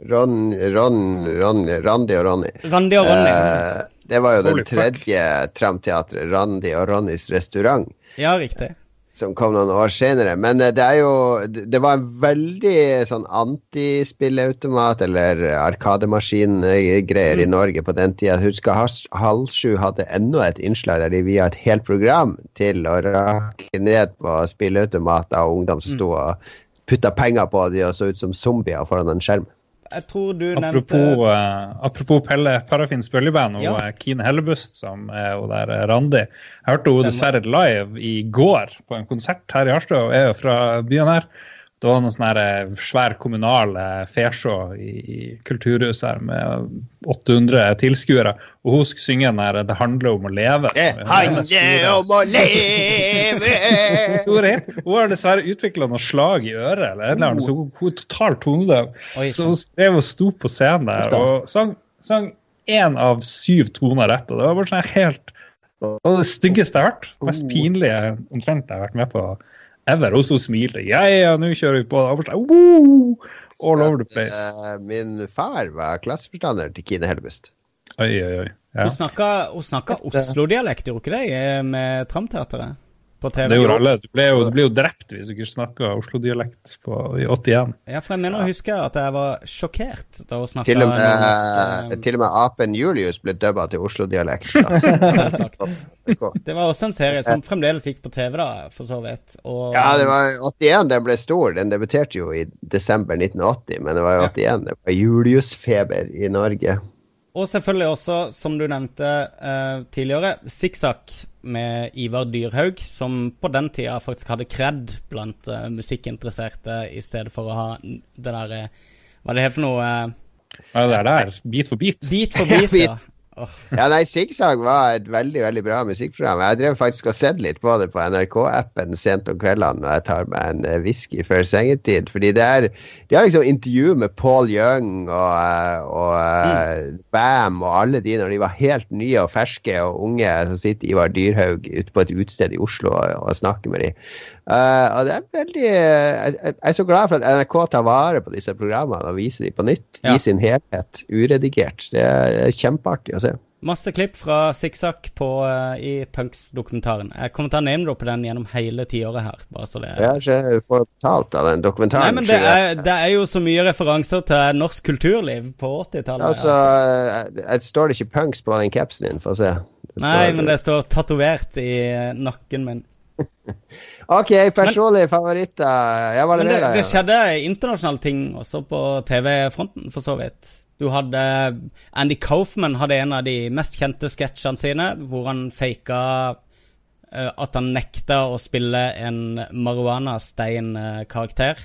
Ron, Ron, Ron, Randi og Ronny.
Randi og Ronny.
Eh, det var jo
Holy
den tredje Tramteatret, Randi og Ronnys restaurant,
Ja, riktig.
som kom noen år senere. Men eh, det er jo Det var en veldig sånn antispilleautomat eller arkademaskin-greier i Norge på den tida. Husk husker Halv sju hadde enda et innslag der de via et helt program til å rake ned på spilleautomater og ungdom som sto og putta penger på de og så ut som zombier foran en skjerm.
Jeg tror du
Apropos,
nevnte
uh, apropos Pelle Parafins bøljeband og
Ja.
eh, Kine Hellebust, som er jo der eh, Randi. Jeg hørte henne dessverre live i går på en konsert her i Harstad, og er jo fra byen her. Det var noen sånn eh, svær kommunal eh, fesjå i, i kulturhuset her med 800 tilskuere. Og hun skulle synge den der 'Det handler om å leve'.
Det
er
handler om å leve!
store hit. Hun har dessverre utvikla noe slag i øret, eller et eller annet, så hun, hun er totalt tonedøv. Så hun skrev og sto på scenen der og sang, sang én av syv toner rett. Og det var bare sånn helt det var det styggeste jeg har hørt. Mest pinlige omtrent jeg har vært med på ever. Og så smilte. Ja, ja, nå kjører vi på. «Woo!» All over the place.
Min far var klasseforstander til Kine Hellebust.
Oi, oi, oi. Ja.
Hun snakka, snakka Oslo-dialekt, gjorde hun ikke det, med Tramteatret? På TV?
Det gjorde alle. Du ble jo, du ble jo drept hvis du ikke snakka Oslo-dialekt i 81.
Ja, for jeg mener å huske at jeg var sjokkert da hun snakka
Til og, med,
nordnorsk. eh,
til og med apen Julius ble dubba til Oslo-dialekt.
Selvsagt. Det var også en serie som fremdeles gikk på TV, da, for så vidt. Og,
Ja, det var 81 den ble stor. Den debuterte jo i desember 1980, men det var jo 81. Det var Julius-feber i Norge.
Og selvfølgelig også, som du nevnte eh, tidligere, Sikksakk med Ivar Dyrhaug, som på den tida faktisk hadde kred blant eh, musikkinteresserte, i stedet for å ha det derre Hva er det helt for noe? eh,
Ja, det er der. Bit for bit.
Bit for bit, ja.
Ja, nei, Zigzag var et veldig veldig bra musikkprogram. Jeg drev faktisk og sett litt på det på NRK-appen sent om kveldene når jeg tar meg en eh, whisky før sengetid. Fordi det er De har liksom intervju med Paul Young og, eh, og mm. Bam og alle de når de var helt nye og ferske og unge. Så sitter Ivar Dyrhaug ute på et utested i Oslo og, og snakker med dem. Eh, og det er veldig jeg, jeg er så glad for at NRK tar vare på disse programmene og viser dem på nytt
Ja.
i sin helhet, uredigert. Det er, kjempeartig å se.
Masse klipp fra Sikksakk uh, i Punks-dokumentaren. Jeg kommer til å name-droppe den gjennom hele tiåret her. bare så det
Jeg har ikke fått betalt av den dokumentaren.
Nei, men det er, det er jo så mye referanser til norsk kulturliv på 80-tallet.
Altså, jeg, jeg står det ikke punks på den capsen din, få se. Det
Nei, men det står tatovert i eh, nakken min.
OK, personlige favoritter. Ja, det,
det, det skjedde internasjonale ting også på TV-fronten, for så vidt. Du hadde Andy Kaufman hadde en av de mest kjente sketsjene sine, hvor han faka eh, at han nekta å spille en marihuana-stein-karakter,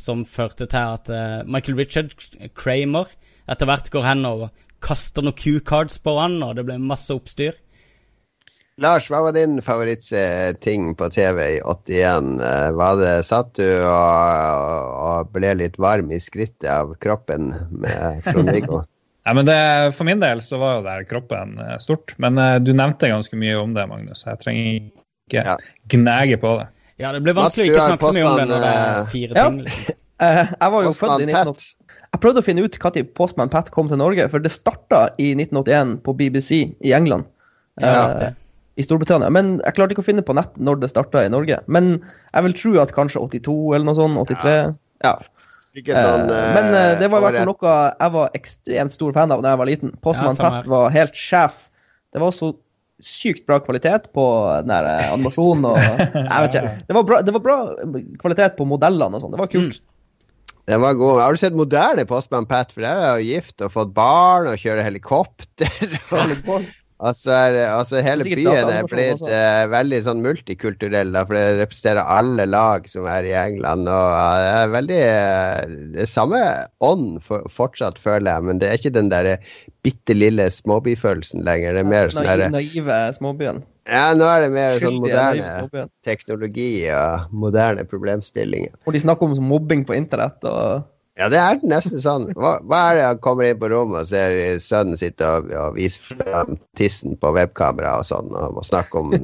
som førte til at eh, Michael Richard Kramer etter hvert går hen og kaster noen Q-cards på han, og det ble masse oppstyr.
Lars, hva var din favorittting på TV i 81? Eh, Var det, satt du og, og ble litt varm i skrittet av kroppen med Trond-Viggo?
Nei, men det, For min del så var jo der kroppen eh, stort. Men eh, du nevnte ganske mye om det, Magnus. Jeg trenger ikke
Ja.
gnage på det.
Ja, det blir vanskelig å ikke snakke så mye om det når det er fire ting. Ja.
Eh, jeg var jo født i
Postman
1980. Jeg prøvde å finne ut når Postman Pat kom til Norge, for det starta i 1981 på BBC i England.
Ja, det.
I Storbritannia. Men jeg klarte ikke å finne på nett når det starta i Norge. Men jeg vil tro at kanskje 82 eller noe sånt. 83. Ja.
Sikkert
Eh,
noen, eh,
men eh, det var i hvert fall noe jeg var ekstremt stor fan av da jeg var liten. Postman
Ja,
Pat var helt sjef. Det var så sykt bra kvalitet på den der animasjonen og Jeg vet ikke. Det var bra, det var bra kvalitet på modellene og sånn. Det var kult.
Den var god. Har du sett moderne Postman Pat? For der er jo gift og fått barn og kjører helikopter. Og, altså, altså hele
er
byen er blitt eh, veldig sånn multikulturell, da, for det representerer alle lag som er i England. Og uh, det er veldig uh, Det samme ånd for, fortsatt, føler jeg, men det er ikke den der bitte lille småbyfølelsen lenger. Det er mer sånn
Naiv,
derre
naive småbyen.
Ja, nå er det mer sånn
Skyldige, sånn
moderne teknologi og moderne problemstillinger.
Og de snakker om mobbing på internett og
Ja, det er nesten sånn. Hva, hva er det han kommer inn på rommet og ser sønnen sitte og, og vise frem tissen på webkamera og sånn, og må snakke om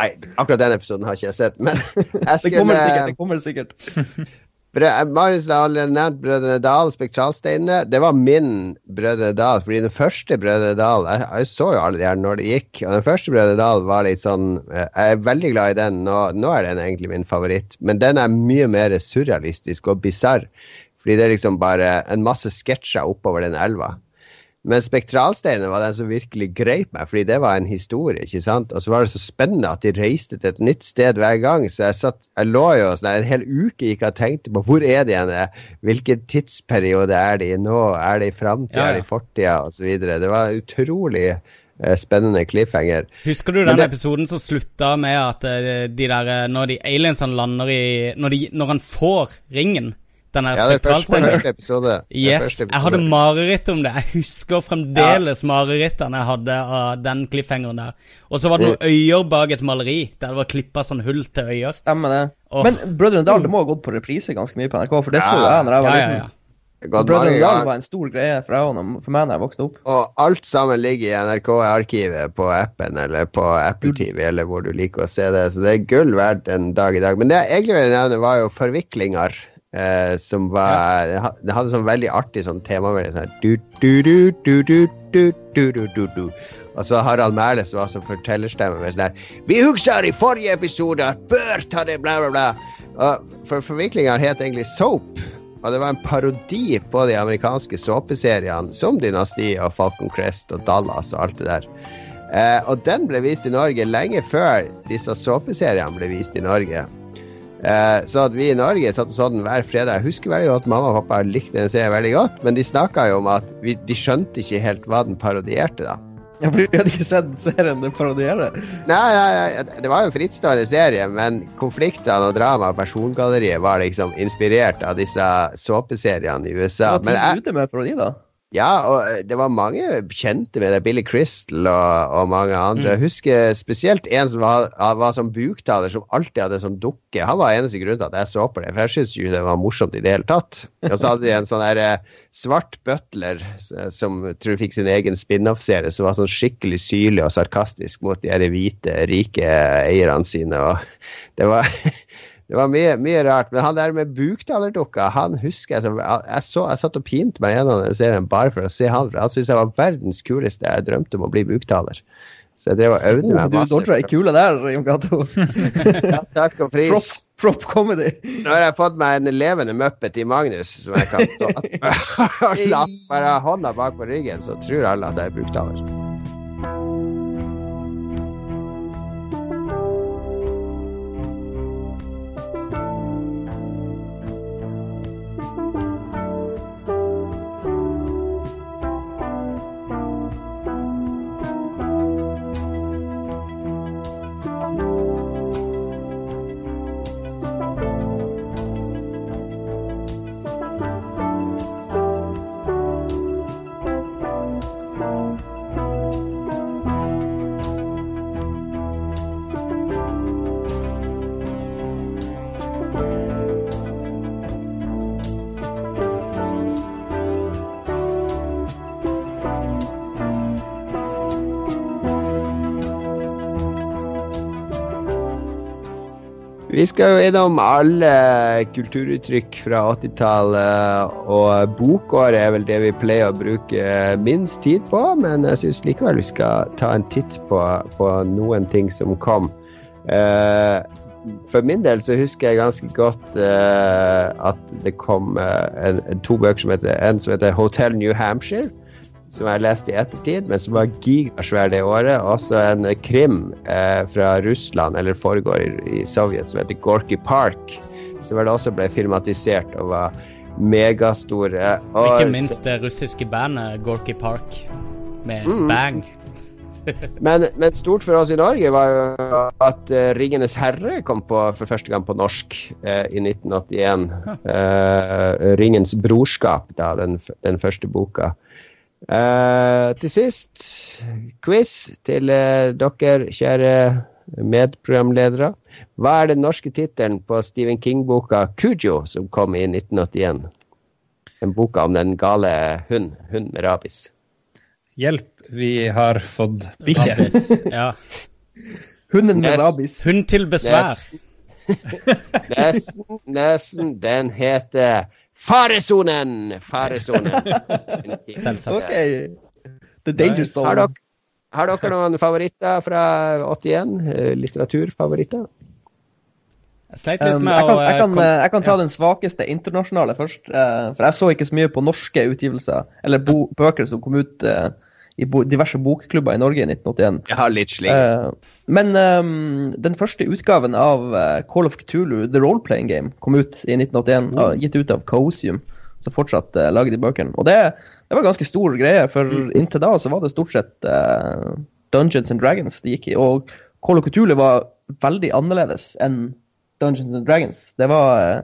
Nei, akkurat den episoden har ikke jeg sett, men jeg
Det kommer sikkert. det kommer sikkert.
Marius har allerede nevnt Brødrene Dal, Spektralsteinene. Det var min Brødrene Dal, fordi den første Brødrene Dal Jeg, jeg så jo alle de her når det gikk, og den første Brødrene Dal var litt sånn eh, Jeg er veldig glad i den. Nå, nå er den egentlig min favoritt, men den er mye mer surrealistisk og bisarr. Fordi det er liksom bare en masse sketsjer oppover den elva. Men Spektralsteinen var den som virkelig greip meg, fordi det var en historie. ikke sant? Og så var det så spennende at de reiste til et nytt sted hver gang. Så jeg, satt, jeg lå jo sånn en hel uke gikk og tenkte på hvor er de igjen? Hvilken tidsperiode er de i nå? Er de i framtida?
Ja, ja.
Er de i fortida? Osv. Det var utrolig eh, spennende cliffhanger.
Husker du den
det-
episoden som slutta med at eh, de der eh, Når de aliensene lander i Når, de, når han får ringen, den der
Ja, det er første, første episode.
Yes,
første
jeg hadde mareritt om det. Jeg husker fremdeles marerittene jeg hadde av den cliffhangeren der. Og så var det noen øyer bak et maleri, der det var klippa sånn hull til øyer.
Stemmer det.
Oh.
Men Brødrene Dal det må ha gått på reprise ganske mye på NRK, for det så jeg når jeg var
ja,
liten.
ja.
Brødrene Dal var en stor greie for, jeg, for meg da jeg vokste opp.
Og alt sammen ligger i NRK-arkivet på appen eller på Apple TV eller hvor du liker å se det. Så det er gull verdt en dag i dag. Men det jeg egentlig ville nevne, var jo forviklinger. Eh, som var ja. Det hadde sånn veldig artig sånn temamelding. Sånn du, du, du, du, du, du, du, du, du, du. Og så Harald Mæhle som var som fortellerstemme med sånn her Vi husker i forrige episode at ta det, bla, bla, bla. Og for forviklinga het egentlig Soap. Og det var en parodi på de amerikanske såpeseriene som Dynasti og Falcon Crest og Dallas og alt det der. Eh, og den ble vist i Norge lenge før disse såpeseriene ble vist i Norge. Eh, så at vi i Norge satt og så den hver fredag. Jeg husker veldig godt mamma og pappa likte den serien veldig godt, men de snakka jo om at vi, de skjønte ikke helt hva den parodierte, da.
Ja, for Vi hadde ikke sett serien den parodierer.
Nei, nei, det var jo en frittstående serie, men konfliktene og drama og persongalleriet var liksom inspirert av disse såpeseriene i USA.
Hva
Men
du med parodi, da.
Ja, og eh, det var mange kjente med det. Billy Crystal og, og mange andre. Jeg husker spesielt en som var, var som buktaler, som alltid hadde sånn dukke. Han var eneste grunn til at jeg så på det, for jeg syntes ikke det var morsomt i det hele tatt. Og så hadde de en sånn der eh, svart butler som tror jeg fikk sin egen spin-off-serie, som var sånn skikkelig syrlig og sarkastisk mot de her hvite, rike eierne sine. Og det var Det var mye, mye rart. Men han der med buktalerdukka, han husker jeg som jeg, så, jeg satt og pinte meg gjennom den serien bare for å se han, for han syntes jeg var verdens kuleste. Jeg drømte om å bli buktaler. Så jeg drev og øvde
Oh,
meg
du Dodger ei kule der, Jon Cato.
Ja, takk og pris.
prop comedy.
Nå har jeg fått meg en levende muppet i Magnus, som jeg kan stå bare hånda bak på ryggen, så tror alle at jeg er buktaler. Vi skal jo innom alle kulturuttrykk fra 80-tallet, og bokåret er vel det vi pleier å bruke minst tid på, men jeg syns likevel vi skal ta en titt på, på noen ting som kom. Eh, for min del så husker jeg ganske godt eh, at det kom eh, en, to bøker som heter en som heter Hotel New Hampshire, som jeg leste i ettertid, men som var gigasvær det året. Også en krim eh, fra Russland, eller foregår i, i Sovjet, som heter Gorky Park. Som vel også ble filmatisert og var megastore. Og,
Ikke minst det russiske bandet Gorky Park med Bang.
Men, men stort for oss i Norge var jo at uh, 'Ringenes herre' kom på for første gang på norsk uh, i 1981. Uh, 'Ringens brorskap', da, den, den første boka. Uh, til sist, quiz til uh, dere, kjære medprogramledere. Hva er den norske tittelen på Stephen King-boka 'Cujo', som kom i 1981? En boka om den gale hund, hund med rabies.
Hjelp, vi har fått bikkje.
Ja.
Hunden med rabies.
Hund til besvær.
Nesten, nesten. Den heter Faresonen! Faresonen.
Selvsagt.
OK. The Danger
Nice.
Har dere, har dere noen favoritter fra 81? Eh, Litteraturfavoritter?
Jeg sleit litt
Um, jeg, kan,
å
jeg,
eh,
kan,
kom-
eh, jeg kan ta den svakeste internasjonale først. Uh, for jeg så ikke så mye på norske utgivelser, eller bo, bøker som kom ut eh, i bo, diverse bokklubber i Norge i 1981.
Ja, litt slik.
Eh, men um, den første utgaven av eh, Call of Cthulhu, The Role-Playing Game, kom ut i 1981, ah, gitt ut av Cosium, som fortsatt uh, lager de bøkene. Og det, det var ganske stor greie, for inntil da så var det stort sett uh, Dungeons and Dragons det gikk i. Og Call of Cthulhu var veldig annerledes enn Dungeons and Dragons. Det var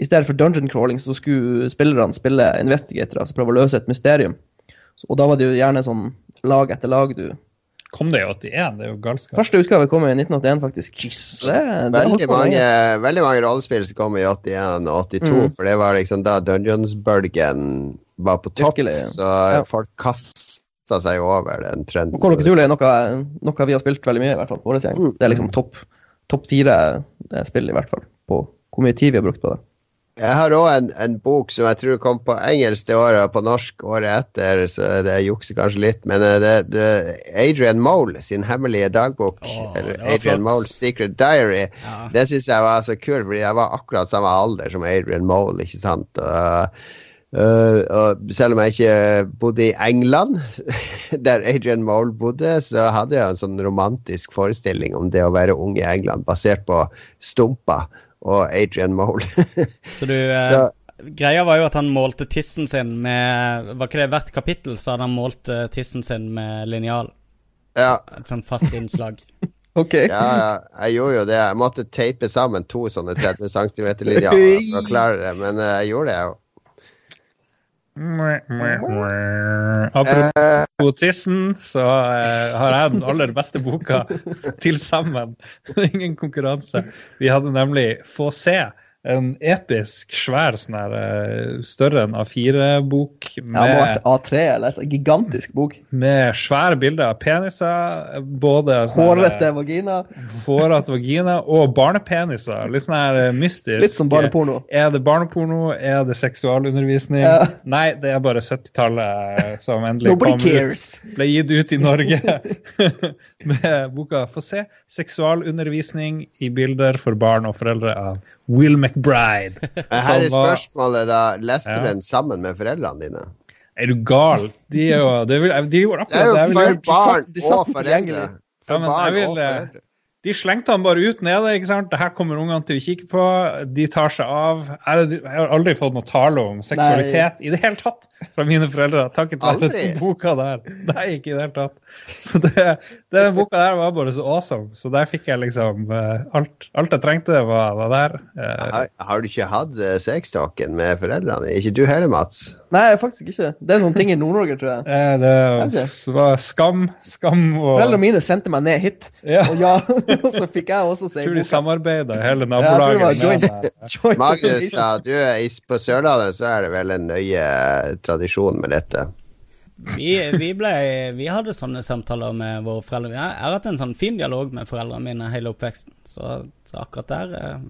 I stedet for dungeon crawling så skulle spillerne spille investigatorer, altså prøve å løse et mysterium. Så, og da var det jo gjerne sånn lag etter lag du
Kom det i 81? Det er jo galskap.
Første utgave kom i 1981, faktisk. Jesus, Det, det
Veldig mange, veldig mange rollespill som kom i 81 og 82,
Mm.
for det var liksom da Dungeons-bølgen var på topp,
Virkelig, ja.
så
Ja.
folk kasta seg over den trenden.
Og Call of er noe, noe vi har spilt veldig mye, i hvert fall. vår gjeng.
Mm.
Det er liksom topp topp fire eh, spill, i hvert fall. På hvor mye tid vi har brukt på det.
Jeg har òg en, en bok som jeg tror kom på engelsk det året og på norsk året etter, så det jukser kanskje litt. Men eh, det, det Adrian Mole sin hemmelige dagbok,
Åh,
eller Adrian. Moles Secret Diary,
Ja.
det syns jeg var så kult, fordi jeg var akkurat samme alder som Adrian Mole, ikke sant. Og, Uh, og selv om jeg ikke bodde i England, der Adrian Mole bodde, så hadde jeg en sånn romantisk forestilling om det å være ung i England, basert på Stumpa og Adrian Mole.
Så du eh,
Så-
Greia var jo at han målte tissen sin med Var ikke det hvert kapittel, så hadde han målt eh, tissen sin med linjal.
ja,
Et sånn fast innslag.
OK.
ja, ja, jeg gjorde jo det. Jeg måtte teipe sammen to sånne 30 cm linjaler for å klare det, men eh, jeg gjorde det. jo.
Apropos tissen, så eh, har jeg den aller beste boka til sammen. Ingen konkurranse. Vi hadde nemlig Få se. En episk, svær, sånn her eh, større enn A4-bok
Ja, det må ha
med,
vært A3 eller en gigantisk bok.
med svære bilder av peniser. Både sånn
Hårete vagina.
hårete vagina og barnepeniser. Litt sånn her eh, mystisk.
Litt som barneporno.
Er det barneporno? Er det seksualundervisning?
Ja.
Nei, det er bare 70-tallet som endelig
Nobody
kom
cares.
ut. Ble gitt ut i Norge med boka Få se. Seksualundervisning i bilder for barn og foreldre av Will McBride.
Her er spørsmålet, da. Leste
Ja.
du den sammen med foreldrene dine?
Er du gal? De, er jo, de, vil, de gjorde
Det er jo
akkurat det jeg ville
for barn og foreldre.
tilgjengelig.
Ja,
For
men
barn
jeg vil, eh,
foreldre.
De slengte han bare ut nede. ikke sant? Det her kommer ungene til å kikke på. De tar seg av. Jeg har aldri fått noe tale om seksualitet i det hele tatt fra mine foreldre. Takket være den boka der. Nei, ikke i det hele tatt. Så det, den boka der var bare så awesome. Så der fikk jeg liksom eh, alt, alt jeg trengte, var, var der. Eh,
Har, har du ikke hatt eh, sextalken med foreldrene? Ikke du heller, Mats?
Nei, faktisk ikke. Det er sånne ting i Nord-Norge, tror jeg.
Ja, det var skam, skam og
Foreldrene mine sendte meg ned hit,
Ja.
og ja, og så fikk jeg også se
Jeg tror de samarbeida, hele
Ja,
nabolaget. Ja.
Joint
Magnus sa du er is på Sørlandet så er det vel en nøye tradisjon med dette.
vi, vi, ble, vi hadde sånne samtaler med våre foreldre. Jeg jeg har hatt en sånn fin dialog med foreldrene mine hele oppveksten. Så, så akkurat der eh,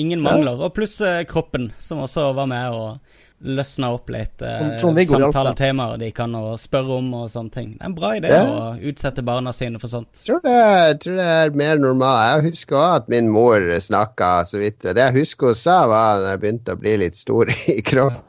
ingen mangler. Og pluss eh, kroppen, som også var med og løsna opp litt eh, samtaletemaer de kan å spørre om og sånne ting. Det er en bra idé
Ja.
å utsette barna sine for sånt.
Jeg tror det, jeg tror det er mer normalt. Jeg husker også at min mor snakka så vidt. Det jeg husker hun sa, var da jeg begynte å bli litt stor i kroppen,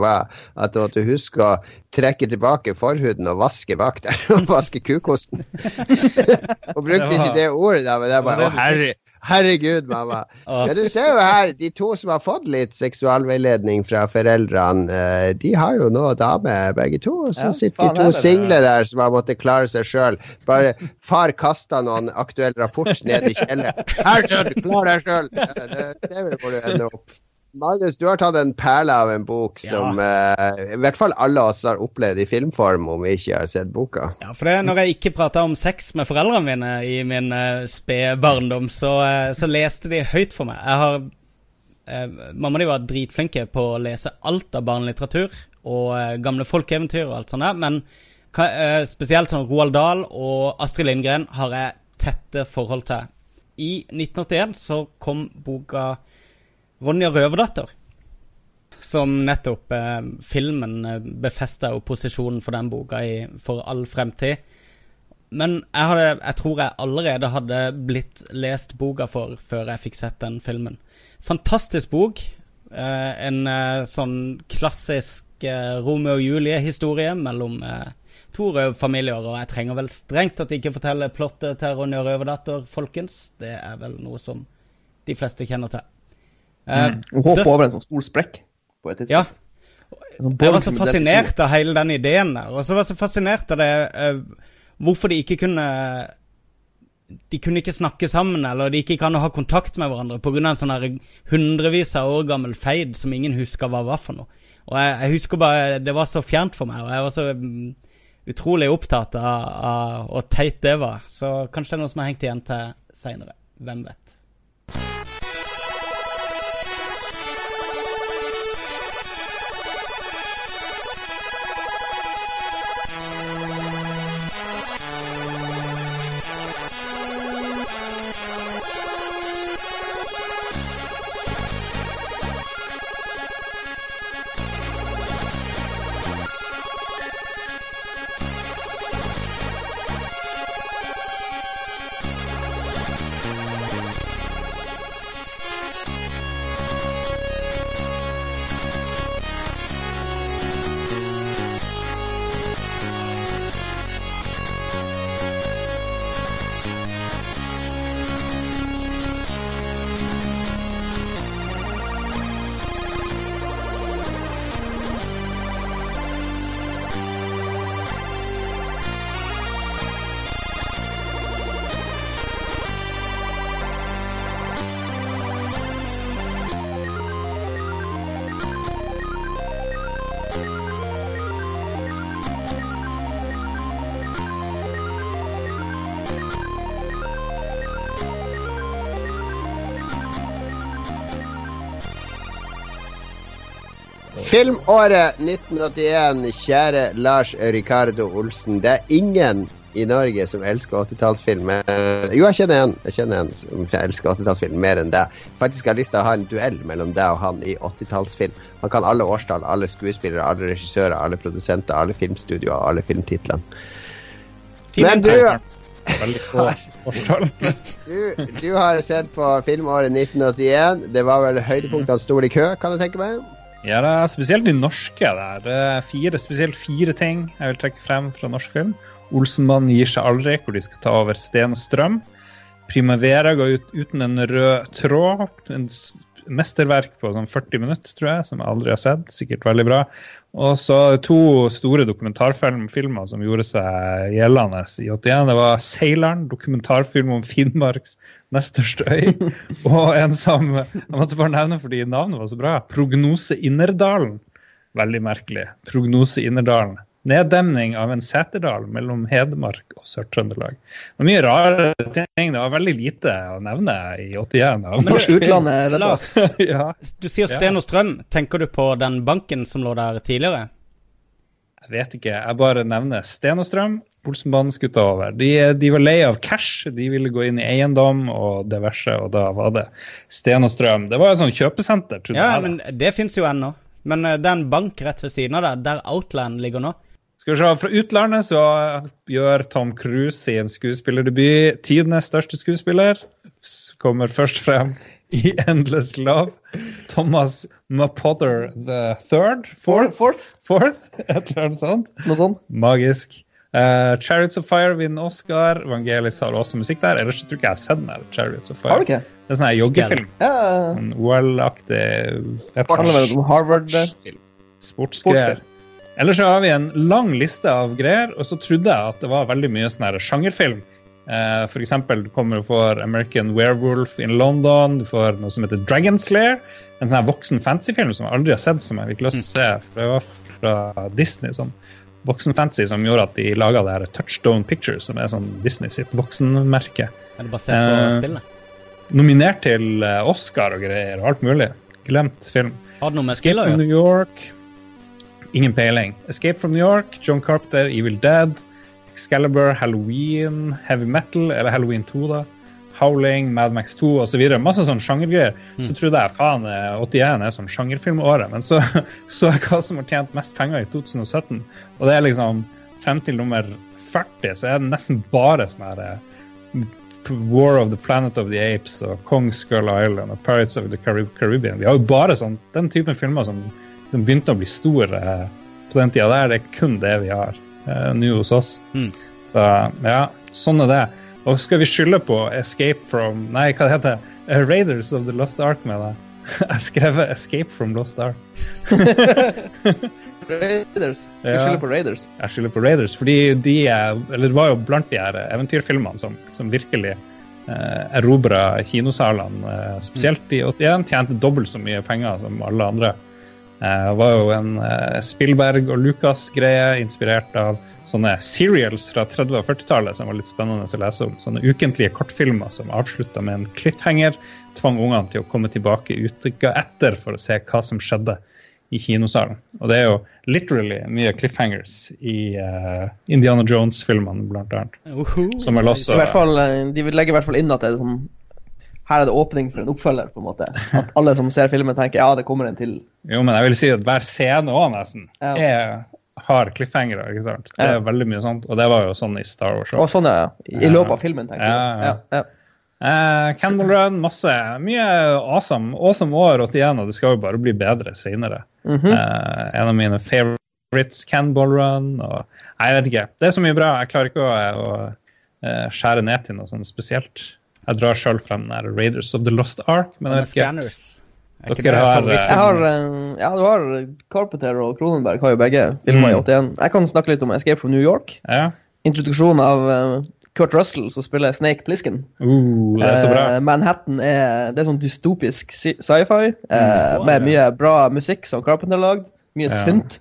var at du måtte huske å trekke tilbake forhuden og vaske bak der. Og vaske kukosten. Hun brukte
var-
ikke det ordet, da, men det er bare
det
Å, herre, herregud, mamma. Ja, du ser jo her, de to som har fått litt seksualveiledning fra foreldrene, eh, de har jo nå dame, begge to. Og så
Ja,
sitter de to single der som har måttet klare seg sjøl. Bare far kasta noen aktuell rapport ned i kjelleren. Her, sønn, klar deg sjøl! Det, det, det må du ende opp. Magnus, du har tatt en perle av en bok som uh, i hvert fall alle oss har opplevd i filmform, om vi ikke har sett boka.
ja, for det, når jeg ikke prata om sex med foreldrene mine i min uh, spede barndom, så, uh, så leste de høyt for meg. Jeg har uh, Mamma og de var dritflinke på å lese alt av barnelitteratur og eh, gamle folkeeventyr og alt sånt der, men eh, spesielt sånn Roald Dahl og Astrid Lindgren har jeg tette forhold til. I 1981 så kom boka Ronja Røverdatter. Som nettopp eh, filmen eh, befesta jo posisjonen for den boka i, for all fremtid. Men jeg, hadde, jeg tror jeg allerede hadde blitt lest boka for før jeg fikk sett den filmen. Fantastisk bok. Eh, en eh, sånn klassisk eh, Romeo og Julie-historie mellom eh, to røverfamilier. Og jeg trenger vel strengt tatt ikke fortelle plottet til Ronja Røverdatter, folkens. Det er vel noe som de fleste kjenner til. Eh,
Hun hopper over en sånn stor sprekk på et tidspunkt. En sånn
Jeg var så
er
fascinert av hele den ideen der. Og så var jeg så fascinert av det eh, Hvorfor de ikke kunne De kunne ikke snakke sammen, eller de ikke kan ha kontakt med hverandre pga. en sånn hundrevis av år gammel feid som ingen husker hva var for noe. Og jeg, jeg husker bare Det var så fjernt for meg, og jeg var så mm, utrolig opptatt av, av hvor teit det var. Så kanskje det er noe som har hengt igjen til seinere. Hvem vet.
Filmåret 1981, kjære Lars Ricardo Olsen. Det er ingen i Norge som elsker 80-tallsfilm. Eh, Jo, jeg kjenner en Jeg kjenner en som elsker 80-tallsfilm mer enn deg. Faktisk har jeg lyst til å ha en duell mellom deg og han i 80-tallsfilm. Han kan alle årstall, alle skuespillere, alle regissører, alle produsenter, alle filmstudioer, alle filmtitlene. Men du, du, du har sett på filmåret 1981. Det var vel høydepunktene sto i kø, kan jeg tenke meg?
Ja, det er spesielt de norske der. Det er fire, spesielt fire ting jeg vil trekke frem fra norsk film. Olsenmannen gir seg aldri, hvor de skal ta over Sten og Strøm. Primavera går ut uten en rød tråd. En mesterverk på sånn 40 minutter, tror jeg, som jeg aldri har sett. Sikkert veldig bra. Og så to store dokumentarfilmer som gjorde seg gjeldende i 81. Det var 'Seileren', dokumentarfilm om Finnmarks nest største øy. Og en som Jeg måtte bare nevne fordi navnet var så bra. 'Prognose Innerdalen'. Veldig merkelig. 'Prognose Innerdalen'. Neddemning av en seterdal mellom Hedmark og Sør-Trøndelag. Mye rare ting. Det var veldig lite å nevne i 81. av norsk
Utlandet rett
Lars,
ja.
du sier Sten og Strøm. Tenker du på den banken som lå der tidligere?
Jeg vet ikke. Jeg bare nevner Sten og Strøm. Olsenbanen skulle over. De, de var lei av cash, de ville gå inn i eiendom og diverse, og da var det Sten og Strøm. Det var et sånt kjøpesenter,
Ja, men det fins jo ennå. Men eh, det er en bank rett ved siden av der, der Outland ligger nå.
Skal vi se, Fra utlandet så gjør Tom Cruise sin skuespillerdebut. Tidenes største skuespiller. Kommer først frem i Endless Love. Thomas Mapother the third? Fourth?
Fourth?
Fourth? Et eller annet sånt.
Noe sånt.
Magisk. Uh, Chariots of Fire vinner Oscar. Vangelis har også musikk der. Ellers tror jeg ikke jeg har sett den. der, Chariots of Fire.
Har du ikke?
Det er sånn her joggefilm.
Ja,
En OL-aktig
om Harvard-film.
sportsgreier. Ellers så har vi en lang liste av greier, og så trodde jeg at det var veldig mye sånn her sjangerfilm. Eh, for eksempel, du kommer og får American Werewolf in London, du får noe som heter Dragon Slayer. En sånn her voksen fantasyfilm som jeg aldri har sett, som jeg fikk lyst til å se. For det var fra Disney, sånn voksen fantasy, som gjorde at de laga det her Touchstone Pictures, som er sånn Disney sitt voksenmerke.
Er det basert på
Eh,
spillene?
Nominert til Oscar og greier, og alt mulig. Glemt film.
Har det noe med spillet å gjøre?
New York. Ingen peiling. Escape from New York, John Carpenter, Evil Dead, Excalibur, Halloween, Heavy Metal, eller Halloween 2, da. Howling, Mad Max 2 osv. Masse sånn sjangergreier.
Mm.
Så trodde jeg faen, eh, 81 er sånn sjangerfilmåret. Men så så jeg hva som har tjent mest penger i 2017, og det er liksom frem til nummer 40, så er det nesten bare sånn her eh, War of the Planet of the Apes og Kong Skull Island og Pirates of the Caribbean. Vi har jo bare sånn, den typen filmer som, som begynte å bli stor eh, på den tida der. Det er kun det vi har eh, nå hos oss.
Mm.
Så ja, sånn er det. Og skal vi skylde på Escape from Nei, hva det heter det? Raiders of the Lost Ark med det. Jeg skrev Escape from Lost Ark.
Raiders. Skal
Ja.
skylde på Raiders.
Jeg skylder på Raiders, fordi de er, eller det var jo blant de her eventyrfilmene som, som virkelig eh, erobra kinosalene, eh, spesielt i 81. Tjente dobbelt så mye penger som alle andre. Eh, det var jo en Spillberg Spielberg og Lucas-greie inspirert av sånne serials fra 30- og 40-tallet som var litt spennende å lese om. Sånne ukentlige kortfilmer som avslutta med en cliffhanger. Tvang ungene til å komme tilbake uka etter for å se hva som skjedde i kinosalen. Og det er jo literally mye cliffhangers i uh, Indiana Jones-filmene, blant annet.
Uhu.
Som vel også
I hvert fall, eh, de vil legge i hvert fall inn at det er sånn her er det åpning for en oppfølger. på en måte. At alle som ser filmen, tenker ja, det kommer en til.
Jo, men jeg vil si at hver scene òg nesten
Ja.
er, har cliffhangere. ikke sant? Det er
Ja.
veldig mye sånt, og det var jo sånn i Star Wars.
Og sånn, ja. I løpet av filmen, tenker jeg.
ja. Eh, Cannibal Run, masse. Mye awesome. Awesome år 81, og det skal jo bare bli bedre senere.
-hmm.
uh, en av mine favorites, Cannibal Run. Og, jeg vet ikke. Det er så mye bra. Jeg klarer ikke å, å eh, skjære ned til noe sånt spesielt. Jeg drar sjøl frem den der Raiders of the Lost Ark, men jeg vet ikke.
Scanners. Er ikke
Dere har.
Jeg har, eh, ja, du har Carpenter og Cronenberg har jo begge filma i
Mm.
81. Jeg kan snakke litt om Escape from New York.
Ja.
Introduksjon av eh, Kurt Russell, som spiller Snake Plisken.
Uh, det er så bra.
Eh, Manhattan er, det er sånn dystopisk sci- sci-fi eh, med mye bra musikk som Carpenter lagd. Mye
Ja.
sunt.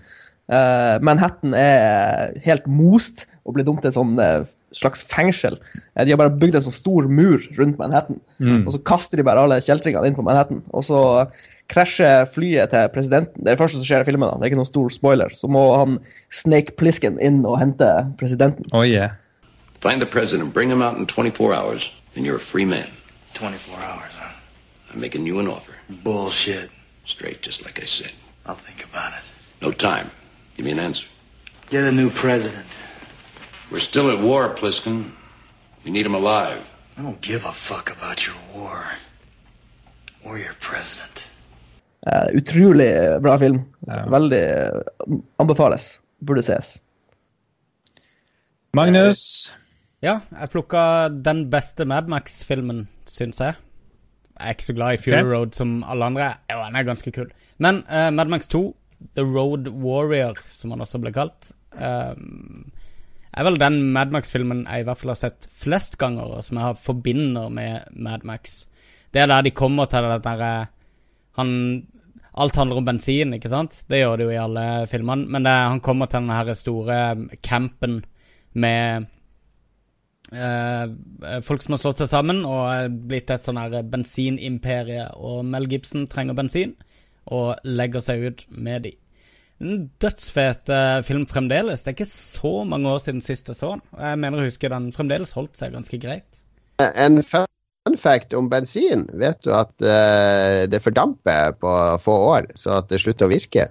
Eh, Manhattan er helt most og blir dumt til sånn eh, slags fengsel. Eh, de har bare bygd en sånn stor mur rundt Manhattan,
Mm.
og så kaster de bare alle kjeltringene inn på Manhattan. Og så krasjer flyet til presidenten. Det er det første som skjer i filmen. da. Det er ikke noen stor spoiler. Så må han Snake Plisken inn og hente presidenten.
Oh, yeah.
Find the president, bring him out in 24 hours, and you're a free man.
24 hours, huh?
I'm making you an offer.
Bullshit.
Straight, just like I said.
I'll think about it.
No time. Give me an answer.
Get a new president.
We're still at war, Pliskin. We need him alive.
I don't give a fuck about your war. Or your president.
Uh, utrolig bra film.
Yeah.
Veldig uh, anbefales. Burde ses.
Magnus.
Ja, jeg plukka den beste Madmax-filmen, syns jeg. Jeg er ikke så glad i Fury
okay.
Road som alle andre. Jo, den er ganske kul. Men uh, Madmax 2, The Road Warrior, som han også ble kalt, um, er vel den Madmax-filmen jeg i hvert fall har sett flest ganger, og som jeg har forbinder med Madmax. Det er der de kommer til det derre Han Alt handler om bensin, ikke sant? Det gjør det jo i alle filmene. Men det, han kommer til den her store campen med eh, folk som har slått seg sammen og er blitt et sånn her bensinimperie. Og Mel Gibson trenger bensin og legger seg ut med de. En dødsfet eh, film fremdeles. Det er ikke så mange år siden sist jeg så den. Jeg mener å huske den fremdeles holdt seg ganske greit.
En fun fact om bensin. Vet du at uh, det fordamper på få år, så at det slutter å virke?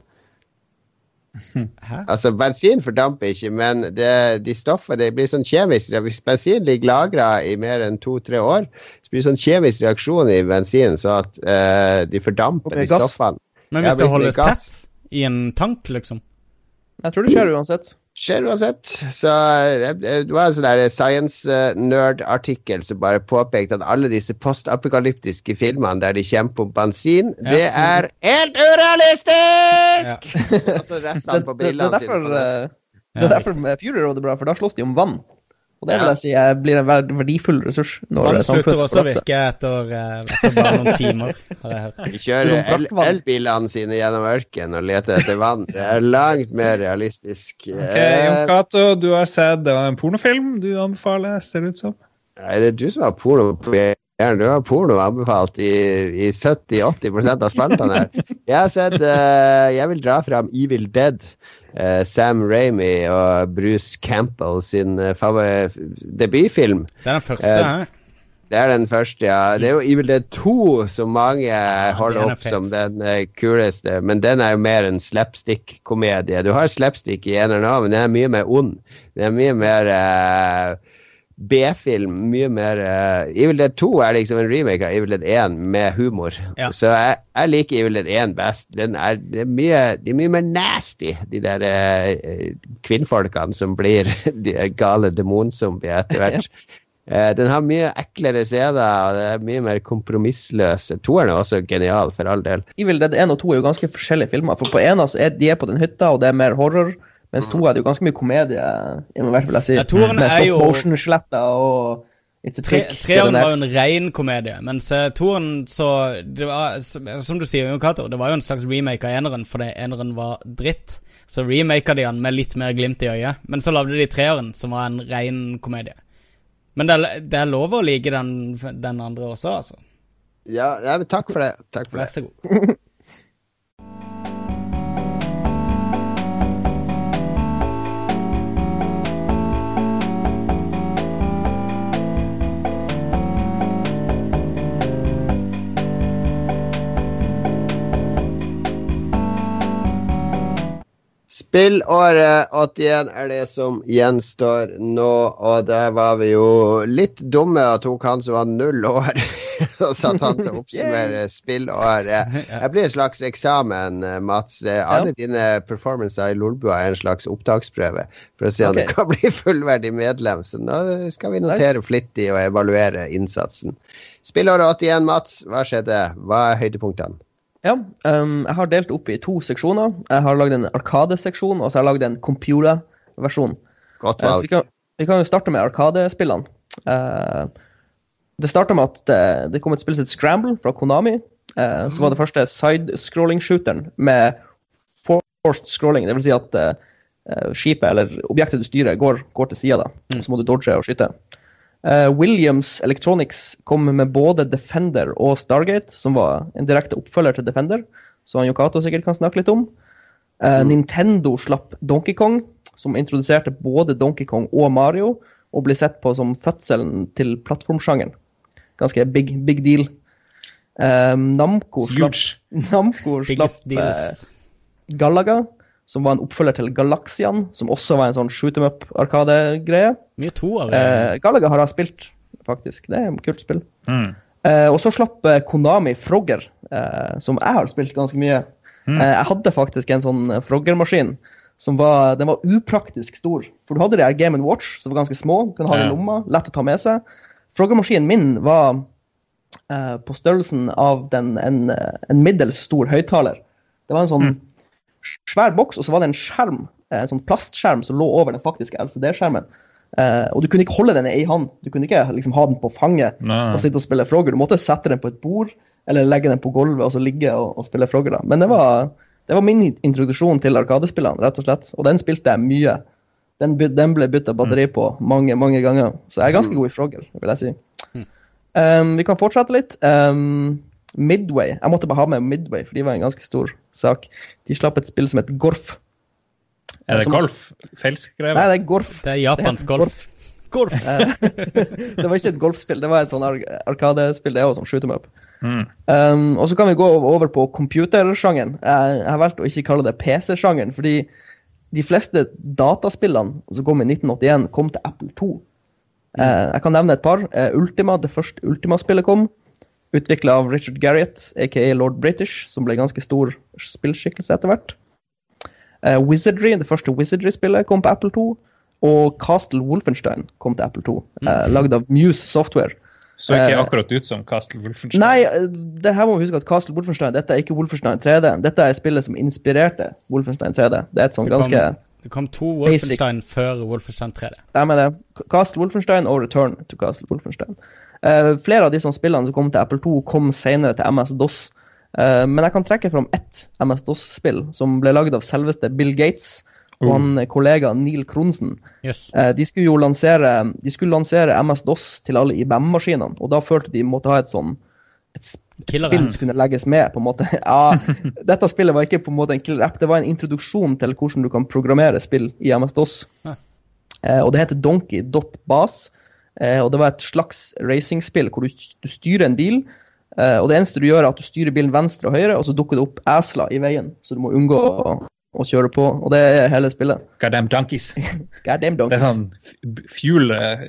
Hæ?
Altså, bensin fordamper ikke, men det, de stoffene det blir sånn kjemisk Hvis bensin ligger lagra i mer enn to-tre år, så blir det sånn kjemisk reaksjon i bensin, så at uh, de fordamper, de stoffene.
Men hvis det holdes tett i en tank, liksom
Jeg tror det skjer uansett.
Skjer uansett. Så eh, det var en sånn eh, nerd-artikkel som bare påpekte at alle disse postapokalyptiske filmene der de kjemper om bensin,
Ja.
det er helt urealistisk! Og så retter han på
det, det, er derfor,
sine.
eh, det er derfor med Fury Road er bra, for da slåss de om vann. Og det vil jeg si jeg blir en verdifull ressurs når
Vann slutter også å virke etter, eh, etter bare noen timer, har jeg hørt.
De kjører
er sånn
el elbilene sine gjennom ørkenen og leter etter vann. Det er langt mer realistisk.
Ok,
Eh,
Jon Cato, du har sett det var en pornofilm du anbefaler, ser det ut som.
Nei, det er du som har porno på hjernen. Du har porno anbefalt i, i 70-80% av spaltene her. Jeg har sett uh, Jeg vil dra fram Evil Dead. Eh, Sam Ramy og Bruce Campbell sin uh, debutfilm.
Det er den første
Eh,
her.
Det er den første, ja. Det er jo Evil Dead 2 som mange holder
er
opp som den eh, kuleste, men den er jo mer en slapstick-komedie. Du har slapstick i en eller annen, men den er mye mer ond. Den er mye mer eh, B-film. Mye mer uh, Evil Dead 2 er liksom en remake av Evil Dead 1 med humor.
Ja.
Så jeg, jeg liker Evil Dead 1 best. Den er, det er mye, det er mye mer nasty, de der uh, kvinnfolkene som blir de gale demonsombier etter hvert. Eh, den har mye eklere scener, og det er mye mer kompromissløs. Toeren er også genial, for all del.
Evil Dead 1 og 2 er jo ganske forskjellige filmer. For på ena så er de på den hytta, og det er mer horror. Mens to er det jo ganske mye komedie, involvert, vil jeg si.
Ja,
Med stop
jo-
motion-skjeletter og It's a trick.
treeren
er
var jo en ren komedie, mens uh, toeren så det var, Som du sier, Jon Cato, det var jo en slags remake av eneren fordi eneren var dritt. Så remaka de han med litt mer glimt i øyet. Men så lagde de treeren, som var en ren komedie. Men det er, det er lov å like den, den andre også, altså.
Ja, ja, men takk for det. Takk for
Vær så god.
Spillåret 81 er det som gjenstår nå, og der var vi jo litt dumme og tok han som var null år, og satt han til å oppsummere spillåret. Det blir en slags eksamen, eh, Mats. Alle Alle dine performancer i Lolbua er en slags opptaksprøve for å se om
okay.
du kan bli fullverdig medlem. Så nå skal vi notere
Nice.
flittig og evaluere innsatsen. Spillåret 81, Mats. Hva skjedde? Hva er høydepunktene?
Ja, um, jeg har delt opp i to seksjoner. Jeg har lagd en Arkade-seksjon, og så har jeg lagd en computer-versjon. Eh, så vi kan, vi kan jo starte med Arkadespillene. Uh, det starta med at det, det kom et spill som het Scramble fra Konami. Eh, som var det første side-scrolling-shooteren med forced scrolling. Det vil si at skipet eller objektet du styrer, går, går til sida, da. Så må du dodge og skyte. Eh, Williams Electronics kom med både Defender og Stargate, som var en direkte oppfølger til Defender, som Yokato sikkert kan snakke litt om. Mm. Nintendo slapp Donkey Kong, som introduserte både Donkey Kong og Mario, og ble sett på som fødselen til plattformsjangeren. Ganske big, big deal. Eh, Namco slapp, Namco slapp eh. Galaga, som var en oppfølger til Galaxian, som også var en sånn shoot em up-arkade-greie.
Mye det.
Eh, Galaga har jeg spilt, faktisk. Det er et kult spill.
Mm.
Eh, og så slapp eh, Konami Frogger, eh, som jeg har spilt ganske mye.
Mm.
Eh, jeg hadde faktisk en sånn eh, Frogger-maskin. som var, Den var upraktisk stor. For du hadde de her Game Watch, som var ganske små. Kunne ha ja. i lomma, lett å ta med seg. Frogger-maskinen min var eh, på størrelsen av den, en, en middels stor høyttaler. Det var en sånn svær boks, og så var det en skjerm, eh, en sånn plastskjerm som lå over den faktiske LCD-skjermen. Uh, og du kunne ikke holde den i ei hånd. Du kunne ikke liksom, ha den på fanget
Nei.
og sitte og spille Frogger. Du måtte sette den på et bord, eller legge den på gulvet og så ligge og, og spille Frogger. da. Men det var, det var min introduksjon til Arkadespillene, rett og slett. Og den spilte jeg mye. Den, den ble bytta batteri på mange, mange ganger. Så jeg er ganske god i Frogger, vil jeg si. Um, vi kan fortsette litt. Um, Midway. Jeg måtte bare ha med Midway, for de var en ganske stor sak. De slapp et spill som het Gorf,
Er det
Som-
golf? Feilskrevet?
Nei, det er Gorf.
Det er japansk golf. Golf!
Eh, det var ikke et golfspill, det var et sånn ar arkadespill. Det er også sånn shoot 'em up.
Mm.
Um, og så kan vi gå over på computersjangeren. Jeg, har valgt å ikke kalle det PC-sjangeren, fordi de fleste dataspillene som kom i 1981, kom til Apple 2. Eh, jeg kan nevne et par. Uh, Ultima, det første Ultima-spillet kom. Utvikla av Richard Garriott, aka Lord British, som ble ganske stor spillskikkelse etter hvert. Uh, Wizardry, det første Wizardry-spillet, kom på Apple 2. Og Castle Wolfenstein kom til Apple 2, eh, lagd av Muse Software.
Så ikke
Eh,
akkurat ut som Castle Wolfenstein.
Nei, det her må vi huske at Castle Wolfenstein Dette er ikke Wolfenstein 3D. Dette er spillet som inspirerte Wolfenstein 3D. Det er et sånn
Det kom,
ganske
det kom to
basic.
Wolfenstein før Wolfenstein 3D.
Jeg mener det. Castle Wolfenstein og Return to Castle Wolfenstein. Eh, flere av disse spillene som kom til Apple 2, kom senere til MS-DOS. Eh, men jeg kan trekke fram ett MS-DOS-spill som ble lagd av selveste Bill Gates og
Oh.
han kollega Neil Kronsen.
Yes.
Eh, de skulle jo lansere, de skulle lansere MS-DOS til alle IBM-maskinene, og da følte de måtte ha et sånn et, et spill som kunne legges med, på en måte. Ja, dette spillet var ikke på en måte en killer app, det var en introduksjon til hvordan du kan programmere spill i MS-DOS.
Ja.
Eh, og det heter Donkey.bas, eh, og det var et slags racingspill hvor du, du styrer en bil, eh, og det eneste du gjør er at du styrer bilen venstre og høyre, og så dukker det opp esler i veien, så du må unngå å, å kjøre på, og det er hele spillet.
Goddamn donkeys.
Goddamn
Det er sånn fuel eh,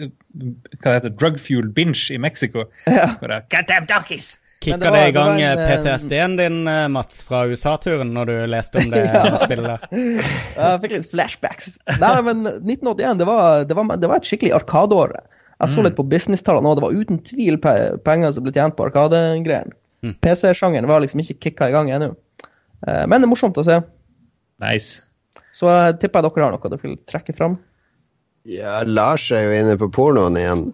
Hva heter det? Drug fuel binge i Mexico.
Ja.
Goddamn donkeys!
Kicka
det
det, i gang
eh,
PTSD-en din, eh, Mats, fra USA-turen, når du leste om det
Ja.
spillet?
Jeg fikk litt flashbacks. Nei, men 1981 det var, det var, det var et skikkelig arkadeår. Jeg så litt på businesstallene nå. Det var uten tvil pe penger som ble tjent på arkadegreiene.
Mm.
PC-sjangeren var liksom ikke kicka i gang ennå. Eh, Men det er morsomt å se.
Nice.
Så jeg tipper jeg dere har noe dere vil trekke fram.
Ja, Lars er jo inne på pornoen igjen.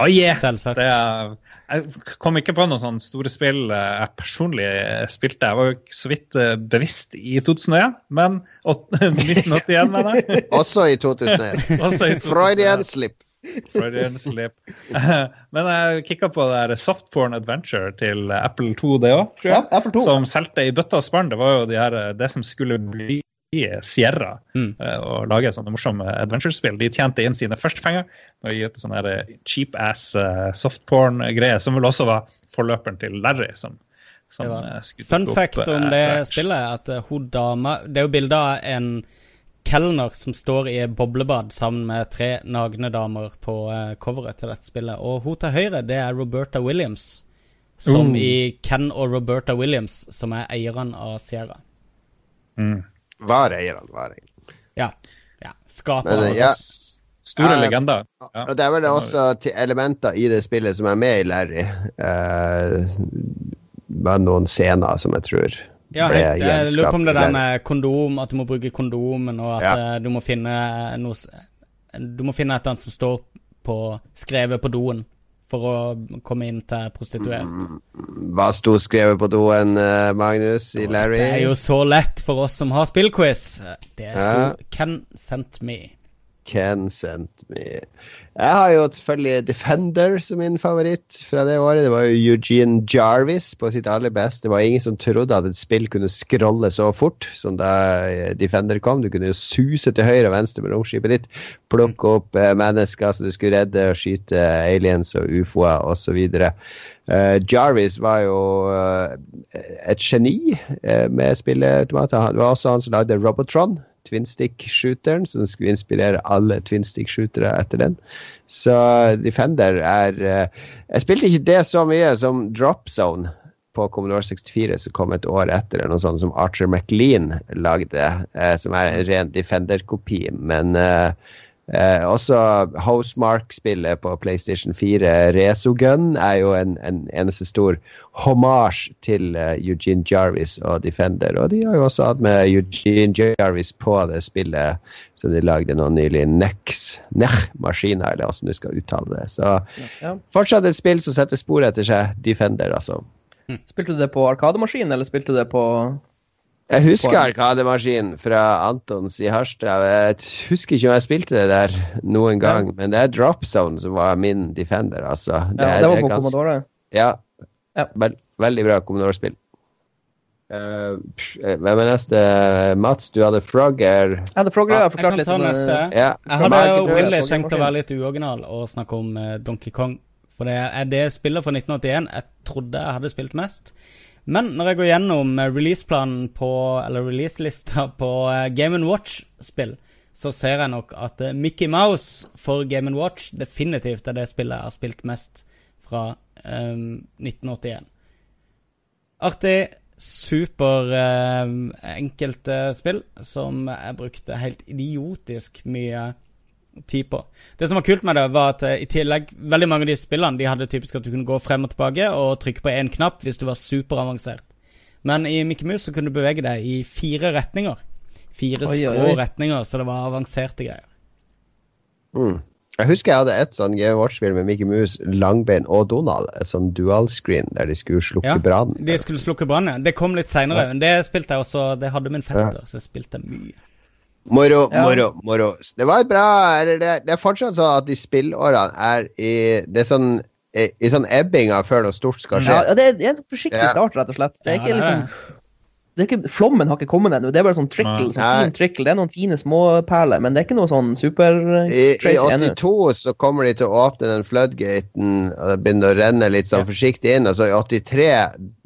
Oh, yeah.
Selvsagt.
Det er, jeg kom ikke på noen sånne store spill eh, jeg personlig spilte. Jeg var jo så vidt eh, bevisst i 2001, men 1981, mener jeg.
Også i 2001.
Også i 2001.
Freudian slip.
Freudian slip. Men jeg kikka på det der Softporn Adventure til Apple 2, det òg, tror jeg.
Ja, 2.
Som solgte i bøtta og spann. Det var jo de her, det som skulle bli Sierra
Mm.
eh, og lage sånne morsomme adventure-spill. De tjente inn sine første penger å gi ut sånne her, eh, cheap-ass uh, softporn-greier, som vel også var forløperen til Larry. som, som eh,
Fun
opp,
fact
eh,
om det spillet at eh, hun dama Det er jo bilde av en kelner som står i boblebad sammen med tre nagne damer på eh, coveret til dette spillet. Og hun til høyre, det er Roberta Williams. Som
uh.
i Ken og Roberta Williams, som er eierne av Sierra.
Mm.
Var eierne, var eier.
Ja. ja. Skaper
Men, eh, ja.
Store
uh,
legender. Ja.
Og det er vel også til elementer i det spillet som er med i Larry. Uh, bare noen scener som jeg tror
Ja, helt, jeg lurer på om det der med kondom, at du må bruke kondomen, og at
Ja.
eh, du må finne noe s- Du må finne et eller annet som står på skrevet på doen for å komme inn til prostituerte.
Hva sto skrevet på doen, eh, Magnus, i Larry?
Det er jo så lett for oss som har spillquiz. Det sto
Ja.
'Ken sent me'.
Ken sent me. Jeg har jo selvfølgelig Defender som min favoritt fra det året. Det var jo Eugene Jarvis på sitt aller beste. Det var ingen som trodde at et spill kunne scrolle så fort som da eh, Defender kom. Du kunne jo suse til høyre og venstre med romskipet ditt, plukke opp eh, mennesker som du skulle redde, og skyte aliens og ufoer osv. Uh, Jarvis var jo uh, et geni uh, med spilleautomater. Det var også han som lagde Robotron, twinstick-shooteren, som skulle inspirere alle twinstick-shootere etter den. Så Defender er eh, Jeg spilte ikke det så mye som Drop Zone på Commodore 64, som kom et år etter, eller noe sånt som Archer McLean lagde, eh, som er en ren Defender-kopi. Men eh, også Housemark-spillet på PlayStation 4, Resogun, er jo en, en eneste stor hommage til eh, Eugene Jarvis og Defender. Og de har jo også hatt med Eugene Jarvis på det spillet som de lagde nå nylig, Nex, Nech-maskiner, eller hvordan du skal uttale det. Så
Ja.
fortsatt et spill som setter spor etter seg, Defender, altså.
Spilte du det på arkademaskin, eller spilte du det på
Jeg husker
Arkademaskinen
Arkademaskin fra Antons i Harstad. Jeg husker ikke om jeg spilte det der noen gang, men det er Drop Zone som var min Defender, altså.
Ja, det var på
ganske-
Commodore.
Ja.
Ja.
Vel, veldig bra Commodore-spill. Uh, hvem er neste? Mats, du hadde Frogger.
Ja, det Frogger har
Jeg
forklart
kan
litt
neste.
Ja.
Jeg hadde
jo
opprinnelig tenkt å være litt uoriginal og snakke om eh, Donkey Kong. For det er det spillet fra 1981 jeg trodde jeg hadde spilt mest. Men når jeg går gjennom eh, releaseplanen på Eller releaselista på eh, Game Watch-spill, så ser jeg nok at eh, Mickey Mouse for Game Watch definitivt er det spillet jeg har spilt mest fra um, 1981. Artig, super eh, enkelt eh, spill som jeg brukte helt idiotisk mye tid på. Det som var kult med det, var at eh, i tillegg veldig mange av de spillene de hadde typisk at du kunne gå frem og tilbake og trykke på én knapp hvis du var superavansert. Men i Mickey Mouse så kunne du bevege deg i fire retninger. Fire
Oi,
skrå
oi.
retninger, så det var avanserte greier.
Mm. Jeg husker jeg hadde et sånn Game Watch-spill med Mickey Mouse, Langbein og Donald. Et sånn dual-screen der de skulle slukke
Ja,
brannen.
De skulle slukke brannen. Det kom litt seinere. Men det spilte jeg også Det hadde min fetter, så jeg spilte mye.
Moro,
Ja.
moro, moro. Det var et bra det, det er fortsatt sånn at de spillårene er i Det er sånn i, i sånn ebbinga før noe stort skal skje.
Ja, det er, en forsiktig start, rett og slett. Det er ikke liksom ikke, Flommen har ikke kommet ennå. Det er bare sånn trickle. Sånn fin trickle. Det er noen fine småperler, men det er ikke noe sånn super
I, I
crazy ennå.
82 så kommer de til å åpne den floodgaten, og det begynner å renne litt sånn
Ja.
forsiktig inn. Og så i 83,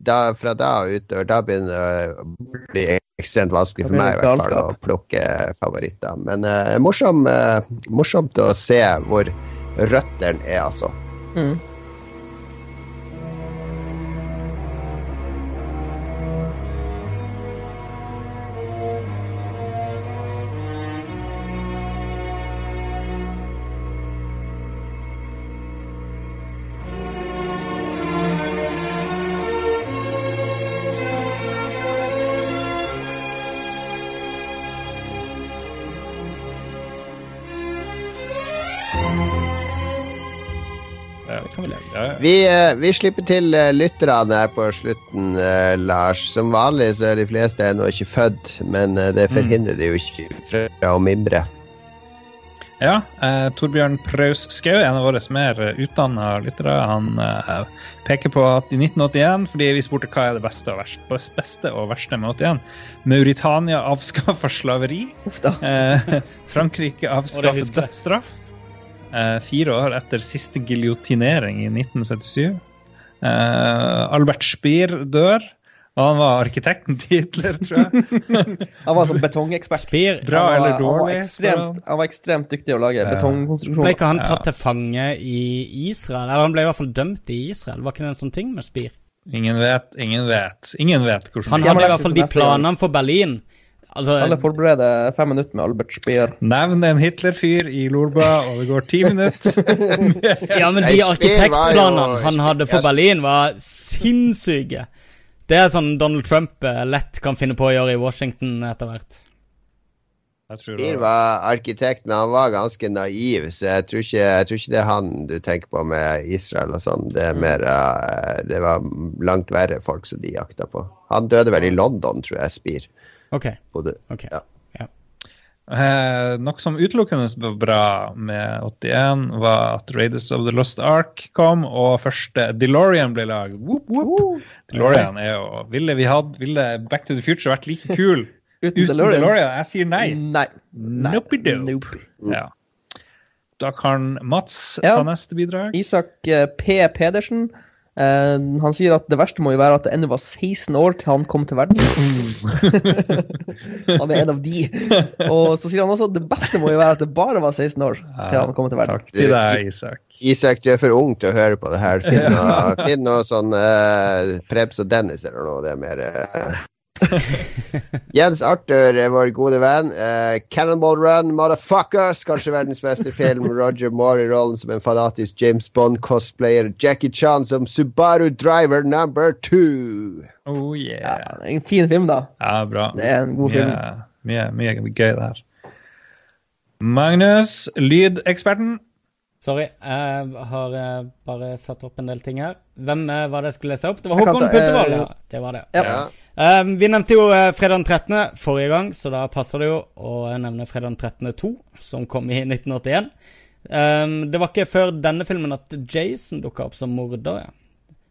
da, fra da og utover, da begynner det å bli ekstremt vanskelig for meg i hvert fall å plukke favoritter. Men uh, morsom, uh, morsomt å se hvor røttene er, altså.
Mm.
Vi
ja.
Vi, eh, slipper til eh, lytterne her på slutten, eh, Lars. Som vanlig så er de fleste ennå ikke født, men eh, det forhindrer de jo ikke fra å mimre.
Ja, eh, Torbjørn Praus Skau, en av våre mer utdanna lyttere, han eh, peker på at i 1981, fordi vi spurte hva er det beste og, verste, beste og verste med 81 Mauritania avskaffa slaveri.
Uff da.
Eh, Frankrike
avskaffa
dødsstraff. Eh, fire år etter siste giljotinering i 1977. Eh, Albert Speer dør. Og han var arkitekten til Hitler, tror jeg.
Han var sånn betongekspert.
Spir
Bra
Han var-
eller
Han var, ekstremt, han var ekstremt dyktig til å lage
Ja.
Ble ikke han
Ja.
tatt til fange i Israel? Eller han ble i hvert fall dømt i Israel. Var ikke det en sånn ting med Spir?
Ingen vet, ingen vet. Ingen vet hvordan
Han
Ja,
hadde i hvert fall de planene for Berlin. Altså,
Alle forbereder fem minutter med Albert Speer.
Nevn en Hitler-fyr i Lolbua, og det går ti minutter.
ja, men de arkitektplanene han hadde for Berlin, var sinnssyke. Det er sånn Donald Trump eh, lett kan finne på å gjøre i Washington etter hvert.
Speer
det var
arkitekt, men han var ganske naiv, så jeg tror ikke, jeg tror ikke det er han du tenker på med Israel og sånn. Det er mer eh, Det var langt verre folk som de jakta på. Han døde vel i London, tror jeg, Speer.
OK.
Både,
okay.
Ja.
Eh, Noe som utelukkende var bra med 81, var at Raiders of the Lost Ark kom, og første DeLorean ble whoop. DeLorean er jo Ville vi hatt Ville Back to the Future vært like kul
Uten,
uten
DeLorean.
DeLorean? Jeg sier nei.
Nei. Nei.
Nope-do.
Nope.
Ja. Da kan Mats
Ja.
ta neste bidrag.
Isak eh, P. Pedersen. Eh, han sier at det verste må jo være at det ennå var 16 år til han kom til verden. han er en av de. Og så sier han også at det beste må jo være at det bare var 16 år til han kom til verden.
Takk til deg, Isak.
Isak, du er for ung til å høre på det her. Finn noe, finn noe sånn uh, Prebz og Dennis eller noe. Det er mer eh. Jens Arthur er vår gode venn. Uh, Cannonball Run, Motherfuckers, kanskje verdens beste film. Roger Moore i rollen som en fanatisk James Bond-cosplayer. Jackie Chan som Subaru Driver number two.
Oh
Ja,
yeah.
det er en fin film, da.
Ja, bra.
Det er en god film.
Yeah. mye, mye gøy der. Magnus, lydeksperten.
Sorry, jeg har eh, bare satt opp en del ting her. Hvem eh, var det jeg skulle lese opp? Det var Håkon Puntervold. Ja, det var det.
Ja.
Ja.
Um, vi nevnte jo uh, fredag den 13. forrige gang, så da passer det jo å nevne fredag den 13. 2, som kom i 1981. Um, det var ikke før denne filmen at Jason dukka opp som morder. Ja.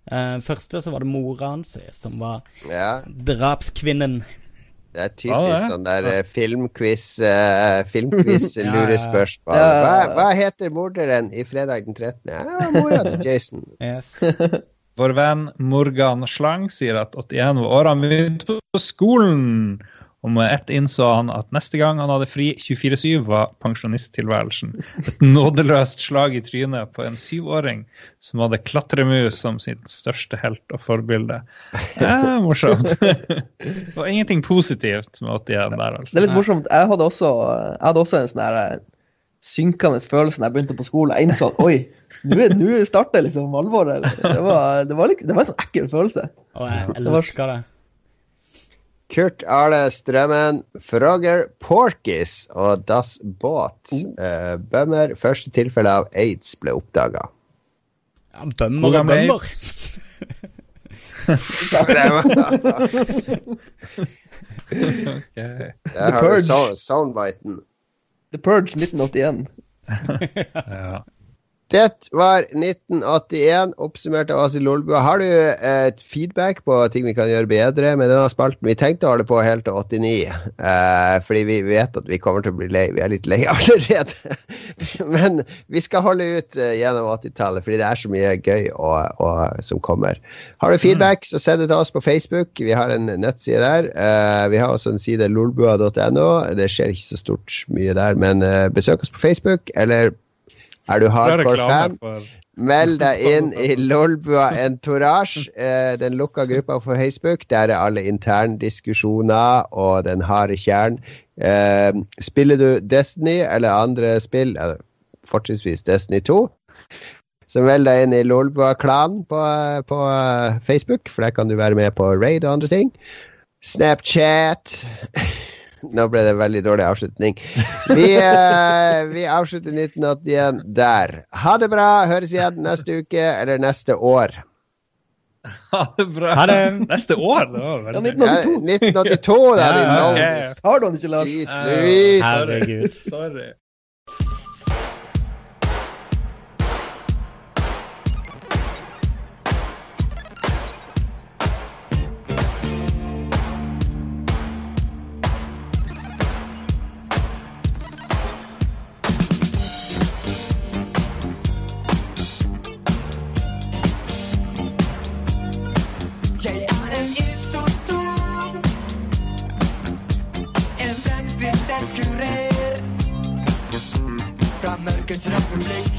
Uh, første så var det mora hans som var
Ja,
drapskvinnen.
det er
Ja,
typisk
det er.
sånn der uh, filmquiz, uh, filmquiz
Ja, ja.
lurespørsmål.
Ja,
Hva,
ja, ja.
hva heter morderen i fredag den 13.? Ja, mora til Jason.
Yes.
Vår venn Morgan Slang sier at 81 var åra han begynte på skolen. Og med ett innså han at neste gang han hadde fri 24-7, var pensjonisttilværelsen et nådeløst slag i trynet på en syvåring som hadde klatremus som sin største helt og forbilde. Det er morsomt. Det var ingenting positivt med 81 der,
Det
altså.
er litt morsomt. Jeg hadde også, jeg hadde også en sånn synkende følelse da jeg begynte på skolen. Jeg innså at oi, nå er- starter liksom alvoret. eller? Det var, det, var litt, det var en sånn ekkel følelse.
Og jeg elsker det.
Kurt Arle Strømmen, Frogger Porkis og Das Båt. Uh, bømmer. Første tilfelle av aids ble oppdaga.
Ja, bømmer og bømmer.
Der har du soundbiten.
The Purge 1981.
Ja.
Det var 1981, oppsummert av i Lolbua. Har du eh, et feedback på ting vi kan gjøre bedre med denne spalten? Vi tenkte å holde på helt til 89, eh, fordi vi vet at vi kommer til å bli lei. Vi er litt lei allerede. Men vi skal holde ut eh, gjennom 80-tallet, fordi det er så mye gøy og, og, som kommer. Har du feedback, så send det til oss på Facebook. Vi har en nettside der. Eh, vi har også en side lolbua.no. Det skjer ikke så stort mye der, men eh, besøk oss på Facebook, eller er du
hardcore-fan?
Meld deg inn i Lolbua Entourage, eh, den lukka gruppa på Facebook. Der er alle interndiskusjoner og den harde kjernen. Eh, spiller du Destiny eller andre spill, eh, fortrinnsvis Destiny 2, så meld deg inn i Lolbua-klanen på, på eh, Facebook, for der kan du være med på raid og andre ting. Snapchat Nå ble det en veldig dårlig avslutning. Vi, eh, vi avslutter 1981 der. Ha det bra. Høres igjen neste uke eller neste år.
Ha det bra.
Ha det.
Neste år? Det var veldig
Ja,
1982.
1982, da,
Ja, ja,
Har du den ikke, Lars?
Herregud.
Sorry.
Fra mørkets republikk.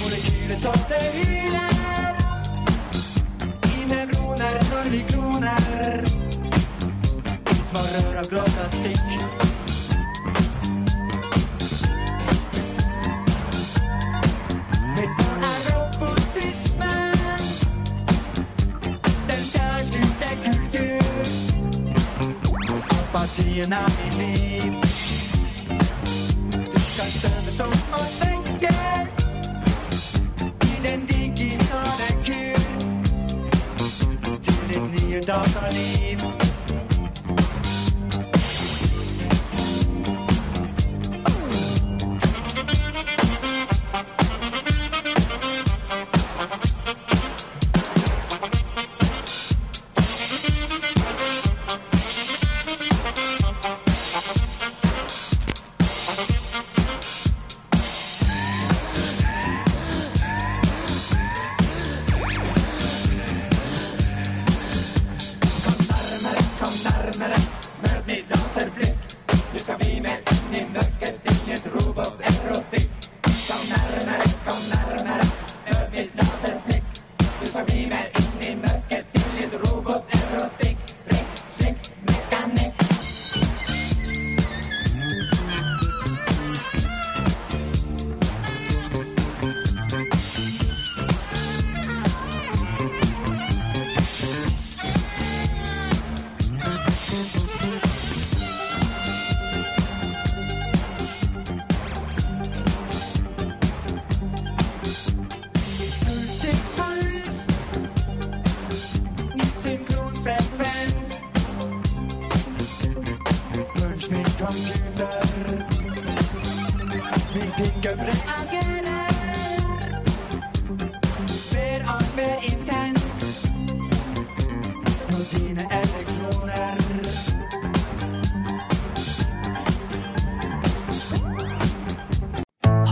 Molekylet som det hyler. I nevroner når vi kloner. Små rør av grå plastikk. Apatien er mitt